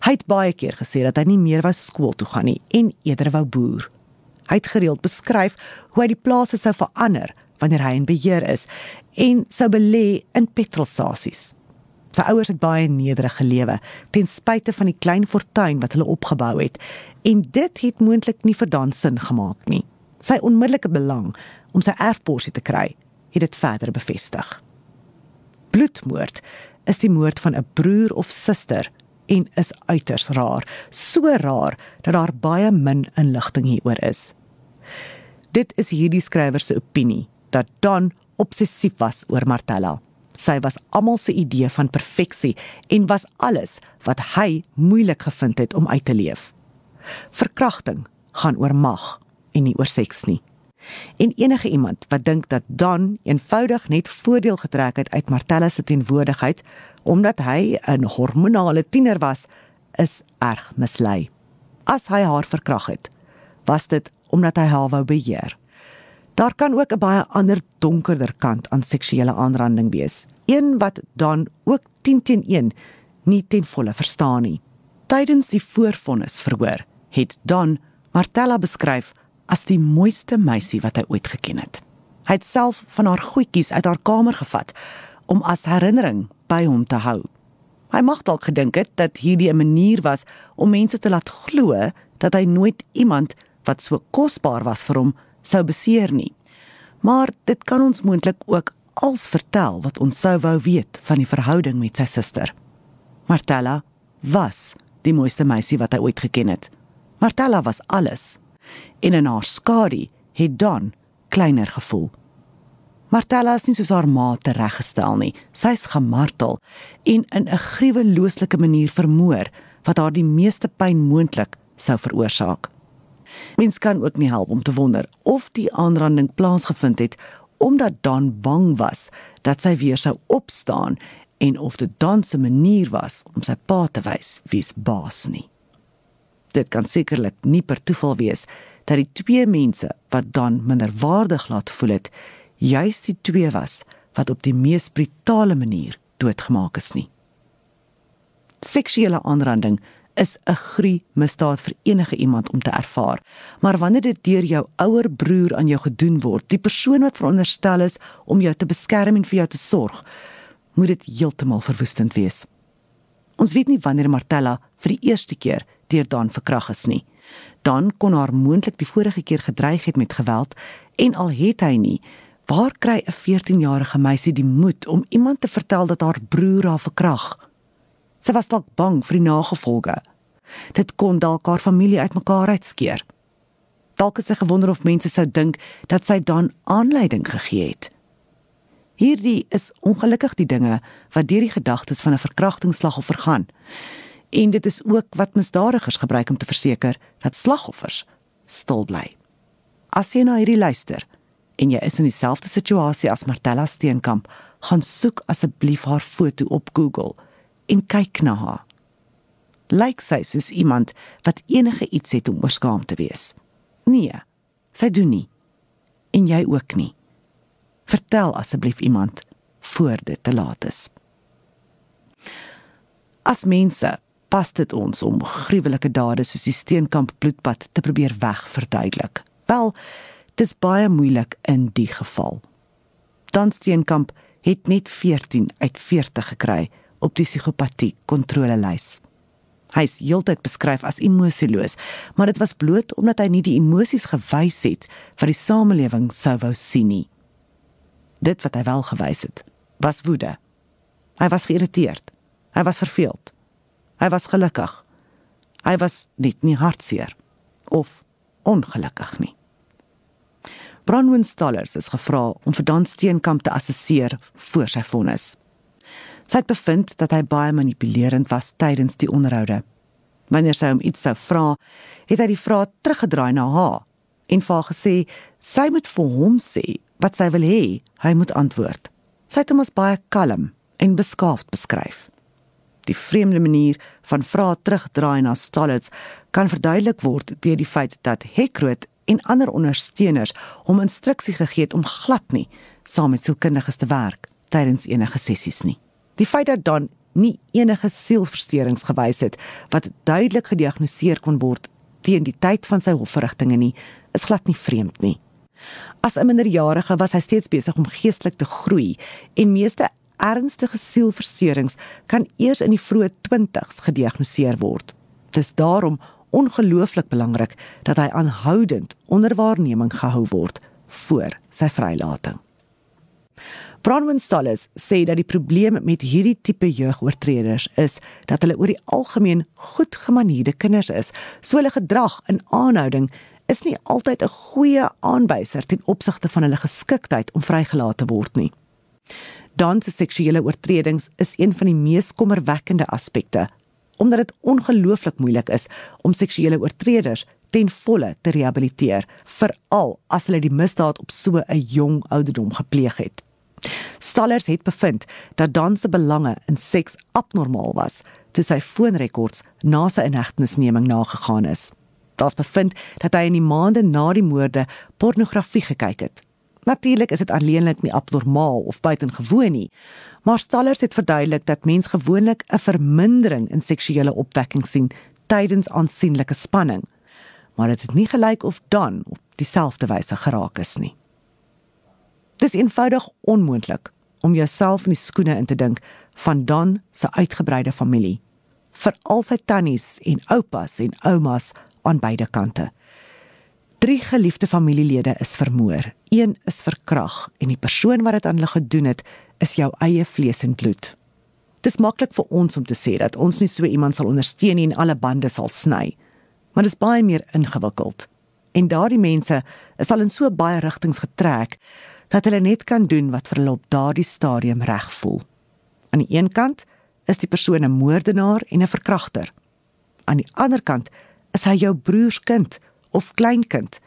Hy het baie keer gesê dat hy nie meer wou skool toe gaan nie en eerder wou boer. Hy het gereeld beskryf hoe hy die plase sou verander wanneer hy in beheer is en sou belê in petrolstasies. Sy ouers het baie nederig gelewe ten spyte van die klein fortuin wat hulle opgebou het en dit het moontlik nie vir dan sin gemaak nie. Sy onmiddellike belang om sy erfporsie te kry, het dit verder bevestig. Bloedmoord is die moord van 'n broer of suster en is uiters rar, so rar dat daar baie min inligting hieroor is. Dit is hierdie skrywer se opinie dat Don obsessief was oor Martella. Sy was almal se idee van perfeksie en was alles wat hy moeilik gevind het om uit te leef. Verkrachting gaan oor mag en nie oor seks nie. En enige iemand wat dink dat Don eenvoudig net voordeel getrek het uit Martella se teenwoordigheid omdat hy 'n hormonale tiener was, is erg mislei. As hy haar verkrag het, was dit omdat hy haar wou beheer. Daar kan ook 'n baie ander donkerder kant aan seksuele aanranding wees. Een wat dan ook 10 teen 1 nie ten volle verstaan nie. Tydens die voorvonnis verhoor het Dan Martella beskryf as die mooiste meisie wat hy ooit geken het. Hy het self van haar goedjies uit haar kamer gevat om as herinnering by hom te hou. Hy mag dalk gedink het dat hierdie 'n manier was om mense te laat glo dat hy nooit iemand wat so kosbaar was vir hom sou beseer nie. Maar dit kan ons moontlik ook als vertel wat ons sou wou weet van die verhouding met sy suster. Martella was die mooiste meisie wat hy ooit geken het. Martella was alles. En in haar skadu het Don kleiner gevoel. Martella is nie soos haar ma tereggestel nie. Sy's gemartel en in 'n gruwelooslike manier vermoor wat haar die meeste pyn moontlik sou veroorsaak. Mens kan ook nie help om te wonder of die aanranding plaasgevind het omdat Don bang was dat sy weer sou opstaan en of dit Don se manier was om sy pa te wys wie's baas nie. Dit kan sekerlik nie per toeval wees dat die twee mense wat Don minderwaardig laat voel het, juis die twee was wat op die mees brutale manier doodgemaak is nie. Seksuele aanranding is 'n grie misdaad vir enige iemand om te ervaar. Maar wanneer dit deur jou ouer broer aan jou gedoen word, die persoon wat veronderstel is om jou te beskerm en vir jou te sorg, moet dit heeltemal verwoestend wees. Ons weet nie wanneer Martella vir die eerste keer deur Dan verkrag is nie. Dan kon haar moontlik die vorige keer gedreig het met geweld en al het hy nie, waar kry 'n 14-jarige meisie die moed om iemand te vertel dat haar broer haar verkrag? Sy was dalk bang vir die nagevolge. Dit kon dalk haar familie uitmekaar uitskeer. Dalk het sy gewonder of mense sou dink dat sy dan aanleiding gegee het. Hierdie is ongelukkig die dinge wat deur die gedagtes van 'n verkrachtingsslagoffer gaan. En dit is ook wat misdadigers gebruik om te verseker dat slagoffers stil bly. As jy na hierdie luister en jy is in dieselfde situasie as Martella Steenkamp, gaan soek asseblief haar foto op Google en kyk na haar. Lyk sy soos iemand wat enige iets het om oorskaam te wees? Nee, sy doen nie. En jy ook nie. Vertel asseblief iemand voor dit te laat is. As mense pas dit ons om gruwelike dade soos die Steenkamp bloedbad te probeer wegverduidelik. Wel, dis baie moeilik in die geval. Dan Steenkamp het net 14 uit 40 gekry op die psigopatie kontrolelys. Hy is heeltyd beskryf as emosieloos, maar dit was bloot omdat hy nie die emosies gewys het wat die samelewing sou wou sien nie. Dit wat hy wel gewys het, was woede. Hy was geïrriteerd. Hy was verveeld. Hy was gelukkig. Hy was net nie hartseer of ongelukkig nie. Bronwyn Stallers is gevra om vir Dan Steenkamp te assesseer voor sy vonnis. Sy het bevind dat hy baie manipulerend was tydens die onderhoude. Wanneer sy hom iets sou vra, het hy die vraag teruggedраai na haar en vir haar gesê sy moet vir hom sê wat sy wil hê hy moet antwoord. Sy het hom as baie kalm en beskaafd beskryf. Die vreemde manier van vrae terugdraai na Stallets kan verduidelik word deur die feit dat Hekroot en ander ondersteuners hom instruksie gegee het om glad nie saam met sielkundiges te werk tydens enige sessies nie. Die feit dat dan nie enige sielversteurings gewys het wat duidelik gediagnoseer kon word teen die tyd van sy hofverrigtinge nie, is glad nie vreemd nie. As 'n minderjarige was hy steeds besig om geestelik te groei en meeste ernstige sielversteurings kan eers in die vroeë 20's gediagnoseer word. Dit is daarom ongelooflik belangrik dat hy aanhoudend onder waarneming gehou word voor sy vrylating. Bronwyn Stalles sê dat die probleem met hierdie tipe jeugoortreders is dat hulle oor die algemeen goed gemanierde kinders is. So hulle gedrag en aanhouding is nie altyd 'n goeie aanwyser ten opsigte van hulle geskiktheid om vrygelaat te word nie. Dan se seksuele oortredings is een van die mees kommerwekkende aspekte omdat dit ongelooflik moeilik is om seksuele oortreders ten volle te rehabiliteer, veral as hulle die misdaad op so 'n jong ouderdom gepleeg het. Stallers het bevind dat Dan se belange in seks abnormaal was toe sy foonrekords na sy inhegtenisneming nagegaan is. Daar's bevind dat hy in die maande na die moorde pornografie gekyk het. Natuurlik is dit alleenlik nie abnormaal of buitengewoon nie, maar Stallers het verduidelik dat mens gewoonlik 'n vermindering in seksuele opwekking sien tydens aansienlike spanning, maar dit het nie gelyk of Dan op dieselfde wyse geraak is nie. Dis eenvoudig onmoontlik om jouself in die skoene in te dink van Don se uitgebreide familie, vir al sy tannies en oupas en oumas aan beide kante. Drie geliefde familielede is vermoor. Een is verkrag en die persoon wat dit aan hulle gedoen het, is jou eie vlees en bloed. Dis maklik vir ons om te sê dat ons nie so iemand sal ondersteun nie en alle bande sal sny. Maar dit is baie meer ingewikkeld. En daardie mense is al in so baie rigtings getrek dat hulle net kan doen wat vir hulle op daardie stadium reg voel. Aan die een kant is die persoon 'n moordenaar en 'n verkragter. Aan die ander kant is hy jou broerskind of kleinkind.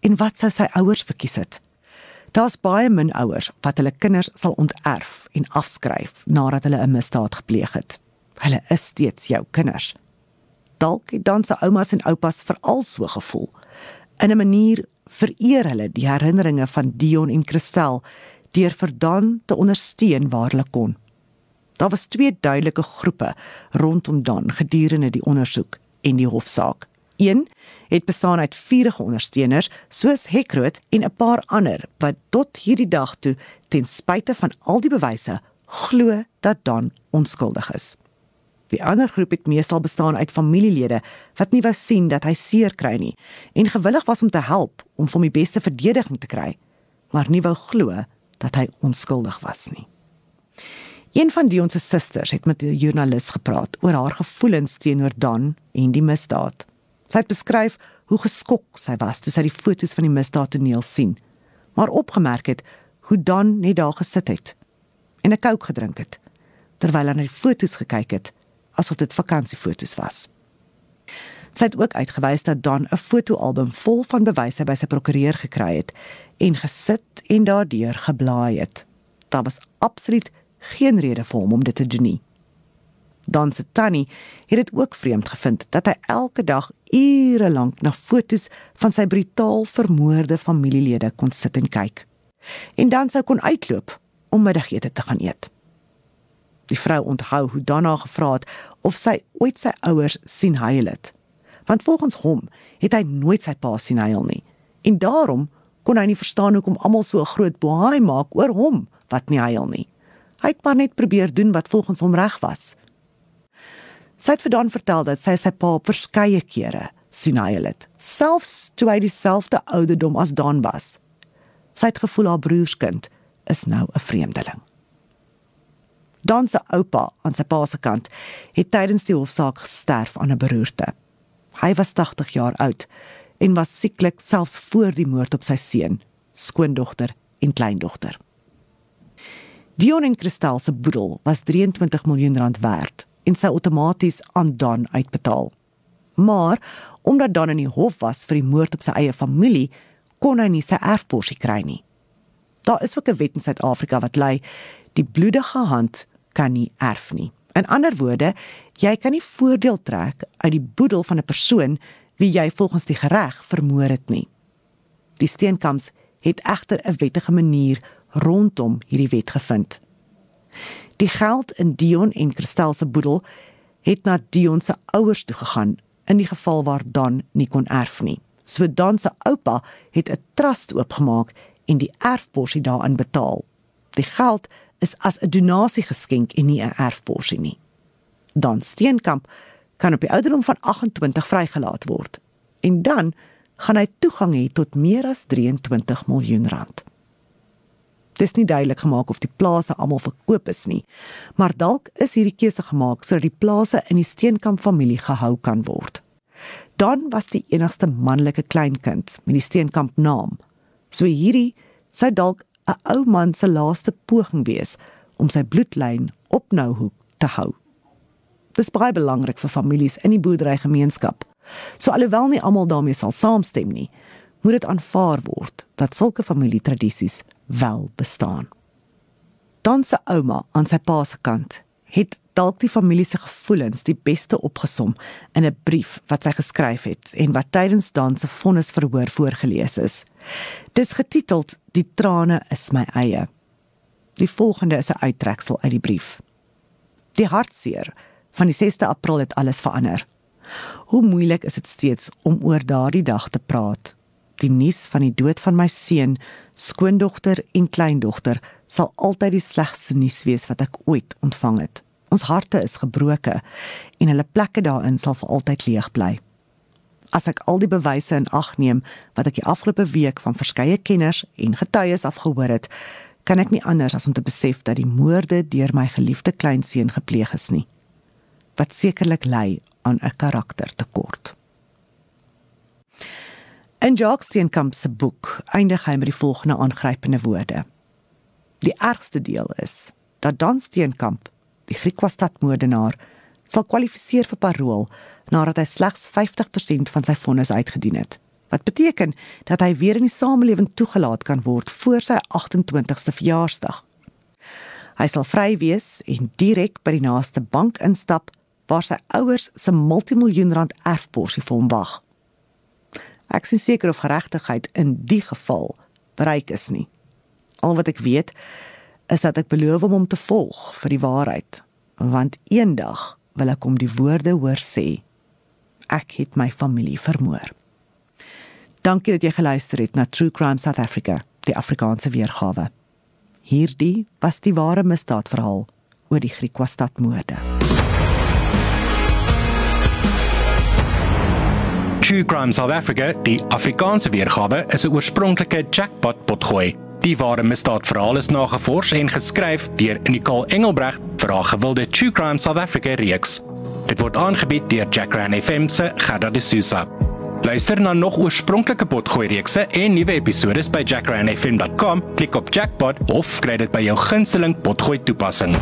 En wat sou sy ouers verkies het? Daar's baie min ouers wat hulle kinders sal onterf en afskryf nadat hulle 'n misdaad gepleeg het. Hulle is steeds jou kinders. Dalk het dan se oumas en oupas veral so gevoel. In 'n manier vereer hulle die herinneringe van Dion en Christel deur vir Dan te ondersteun waar hulle kon. Daar was twee duidelike groepe rondom Dan gedurende die ondersoek en die hofsaak. Een het bestaan uit vurige ondersteuners soos Hekroot en 'n paar ander wat tot hierdie dag toe ten spyte van al die bewyse glo dat Dan onskuldig is. Die ander groep het meestal bestaan uit familielede wat nie wou sien dat hy seer kry nie en gewillig was om te help om vir hom die beste verdediging te kry, maar nie wou glo dat hy onskuldig was nie. Een van die ons se susters het met 'n joernalis gepraat oor haar gevoelens teenoor Dan en die misdaad. Sy het beskryf hoe geskok sy was toe sy die foto's van die misdaadtoneel sien, maar opgemerk het hoe Dan net daar gesit het en 'n kook gedrink het terwyl hy na die foto's gekyk het asof dit vakansiefoto's was. Sy het ook uitgewys dat Dan 'n fotoalbum vol van bewyse by sy prokureur gekry het en gesit en daardeur geblaai het. Daar was absoluut geen rede vir hom om dit te doen nie. Dan se tannie het dit ook vreemd gevind dat hy elke dag ure lank na fotos van sy brutaal vermoorde familielede kon sit en kyk. En dan sou kon uitloop om middagete te gaan eet. Die vrou onthou hoe daarna gevra het of sy ooit sy ouers sien huil het. Want volgens hom het hy nooit sy pa sien huil nie. En daarom kon hy nie verstaan hoekom almal so 'n groot bohaai maak oor hom wat nie huil nie. Hy het maar net probeer doen wat volgens hom reg was. Sy het vir Dan vertel dat sy sy pa verskeie kere sien hy het, selfs toe hy dieselfde ouderdom as Dan was. Sy het gevoel haar broerskind is nou 'n vreemdeling. Dan se oupa aan sy pa se kant het tydens die hofsaak gesterf aan 'n beroerte. Hy was 80 jaar oud en was sieklik selfs voor die moord op sy seun, skoondogter en kleindogter. Dion en Kristal se boedel was 23 miljoen rand werd en sy outomaties aan Don uitbetaal. Maar omdat Don in die hof was vir die moord op sy eie familie, kon hy nie sy erfporsie kry nie. Daar is ook 'n wet in Suid-Afrika wat lei die bloedige hand kan nie erf nie. In ander woorde, jy kan nie voordeel trek uit die boedel van 'n persoon wie jy volgens die reg vermoor het nie. Die steenkamps het egter 'n wettige manier rondom hierdie wet gevind. Die geld in Dion en Christel se boedel het na Dion se ouers toe gegaan in die geval waar Dan nie kon erf nie. So Dan se oupa het 'n trust oopgemaak en die erfporsie daarin betaal. Die geld is as 'n donasie geskenk en nie 'n erfporsie nie. Dan Steenkamp kan op die ouderdom van 28 vrygelaat word en dan gaan hy toegang hê tot meer as 23 miljoen rand. Dis nie duidelik gemaak of die plase almal verkoop is nie, maar dalk is hierdie keuse gemaak sodat die plase in die Steenkamp familie gehou kan word. Dan was die enigste manlike kleinkind met die Steenkamp naam. So hierdie sou dalk 'n ou man se laaste poging wees om sy bloedlyn op Nouhoek te hou. Dis baie belangrik vir families in die boerderygemeenskap. So alhoewel nie almal daarmee sal saamstem nie, moet dit aanvaar word dat sulke familietradisies wel bestaan. Dan se ouma aan sy pa se kant het dalk die familie se gevoelens die beste opgesom in 'n brief wat sy geskryf het en wat tydens Dan se vonnisverhoor voorgeles is. Dis getiteld Die trane is my eie. Die volgende is 'n uittreksel uit die brief. Die hartseer van die 6de April het alles verander. Hoe moeilik is dit steeds om oor daardie dag te praat. Die nuus van die dood van my seun skoondogter en kleindogter sal altyd die slegste nuus wees wat ek ooit ontvang het. Ons harte is gebroke en hulle plekke daarin sal vir altyd leeg bly. As ek al die bewyse in ag neem wat ek die afgelope week van verskeie kenners en getuies afgehoor het, kan ek nie anders as om te besef dat die moorde deur my geliefde kleinseun gepleeg is nie. Wat sekerlik lei aan 'n karaktertekort. In Jacques Steenkamp se boek eindig hy met die volgende aangrypende woorde. Die ergste deel is dat Dan Steenkamp, die Griekwastad-moordenaar, sal kwalifiseer vir parol nadat hy slegs 50% van sy vonnis uitgedien het. Wat beteken dat hy weer in die samelewing toegelaat kan word voor sy 28ste verjaarsdag. Hy sal vry wees en direk by die naaste bank instap waar sy ouers se multimiljoen rand erfporsie vir hom wag. Ek is seker of geregtigheid in die geval bereik is nie. Al wat ek weet is dat ek beloof om hom te volg vir die waarheid, want eendag wil ek hom die woorde hoor sê: Ek het my familie vermoor. Dankie dat jy geluister het na True Crime South Africa, die Afrikaanse weergawe. Hierdie was die ware misdaadverhaal oor die Griekwastad-moorde. True Crime South Africa, die Afrikaanse weergawe, is 'n oorspronklike jackpot potgooi. Die ware misdaadverhaal is nagevors en geskryf deur Nicole Engelbrecht vir haar gewilde True Crime South Africa reeks. Dit word aangebied deur Jackran FM se Gada de Souza. Luister na nog oorspronklike potgooi reekse en nuwe episode by jackranfm.com. Klik op jackpot of kry dit by jou gunsteling potgooi toepassing.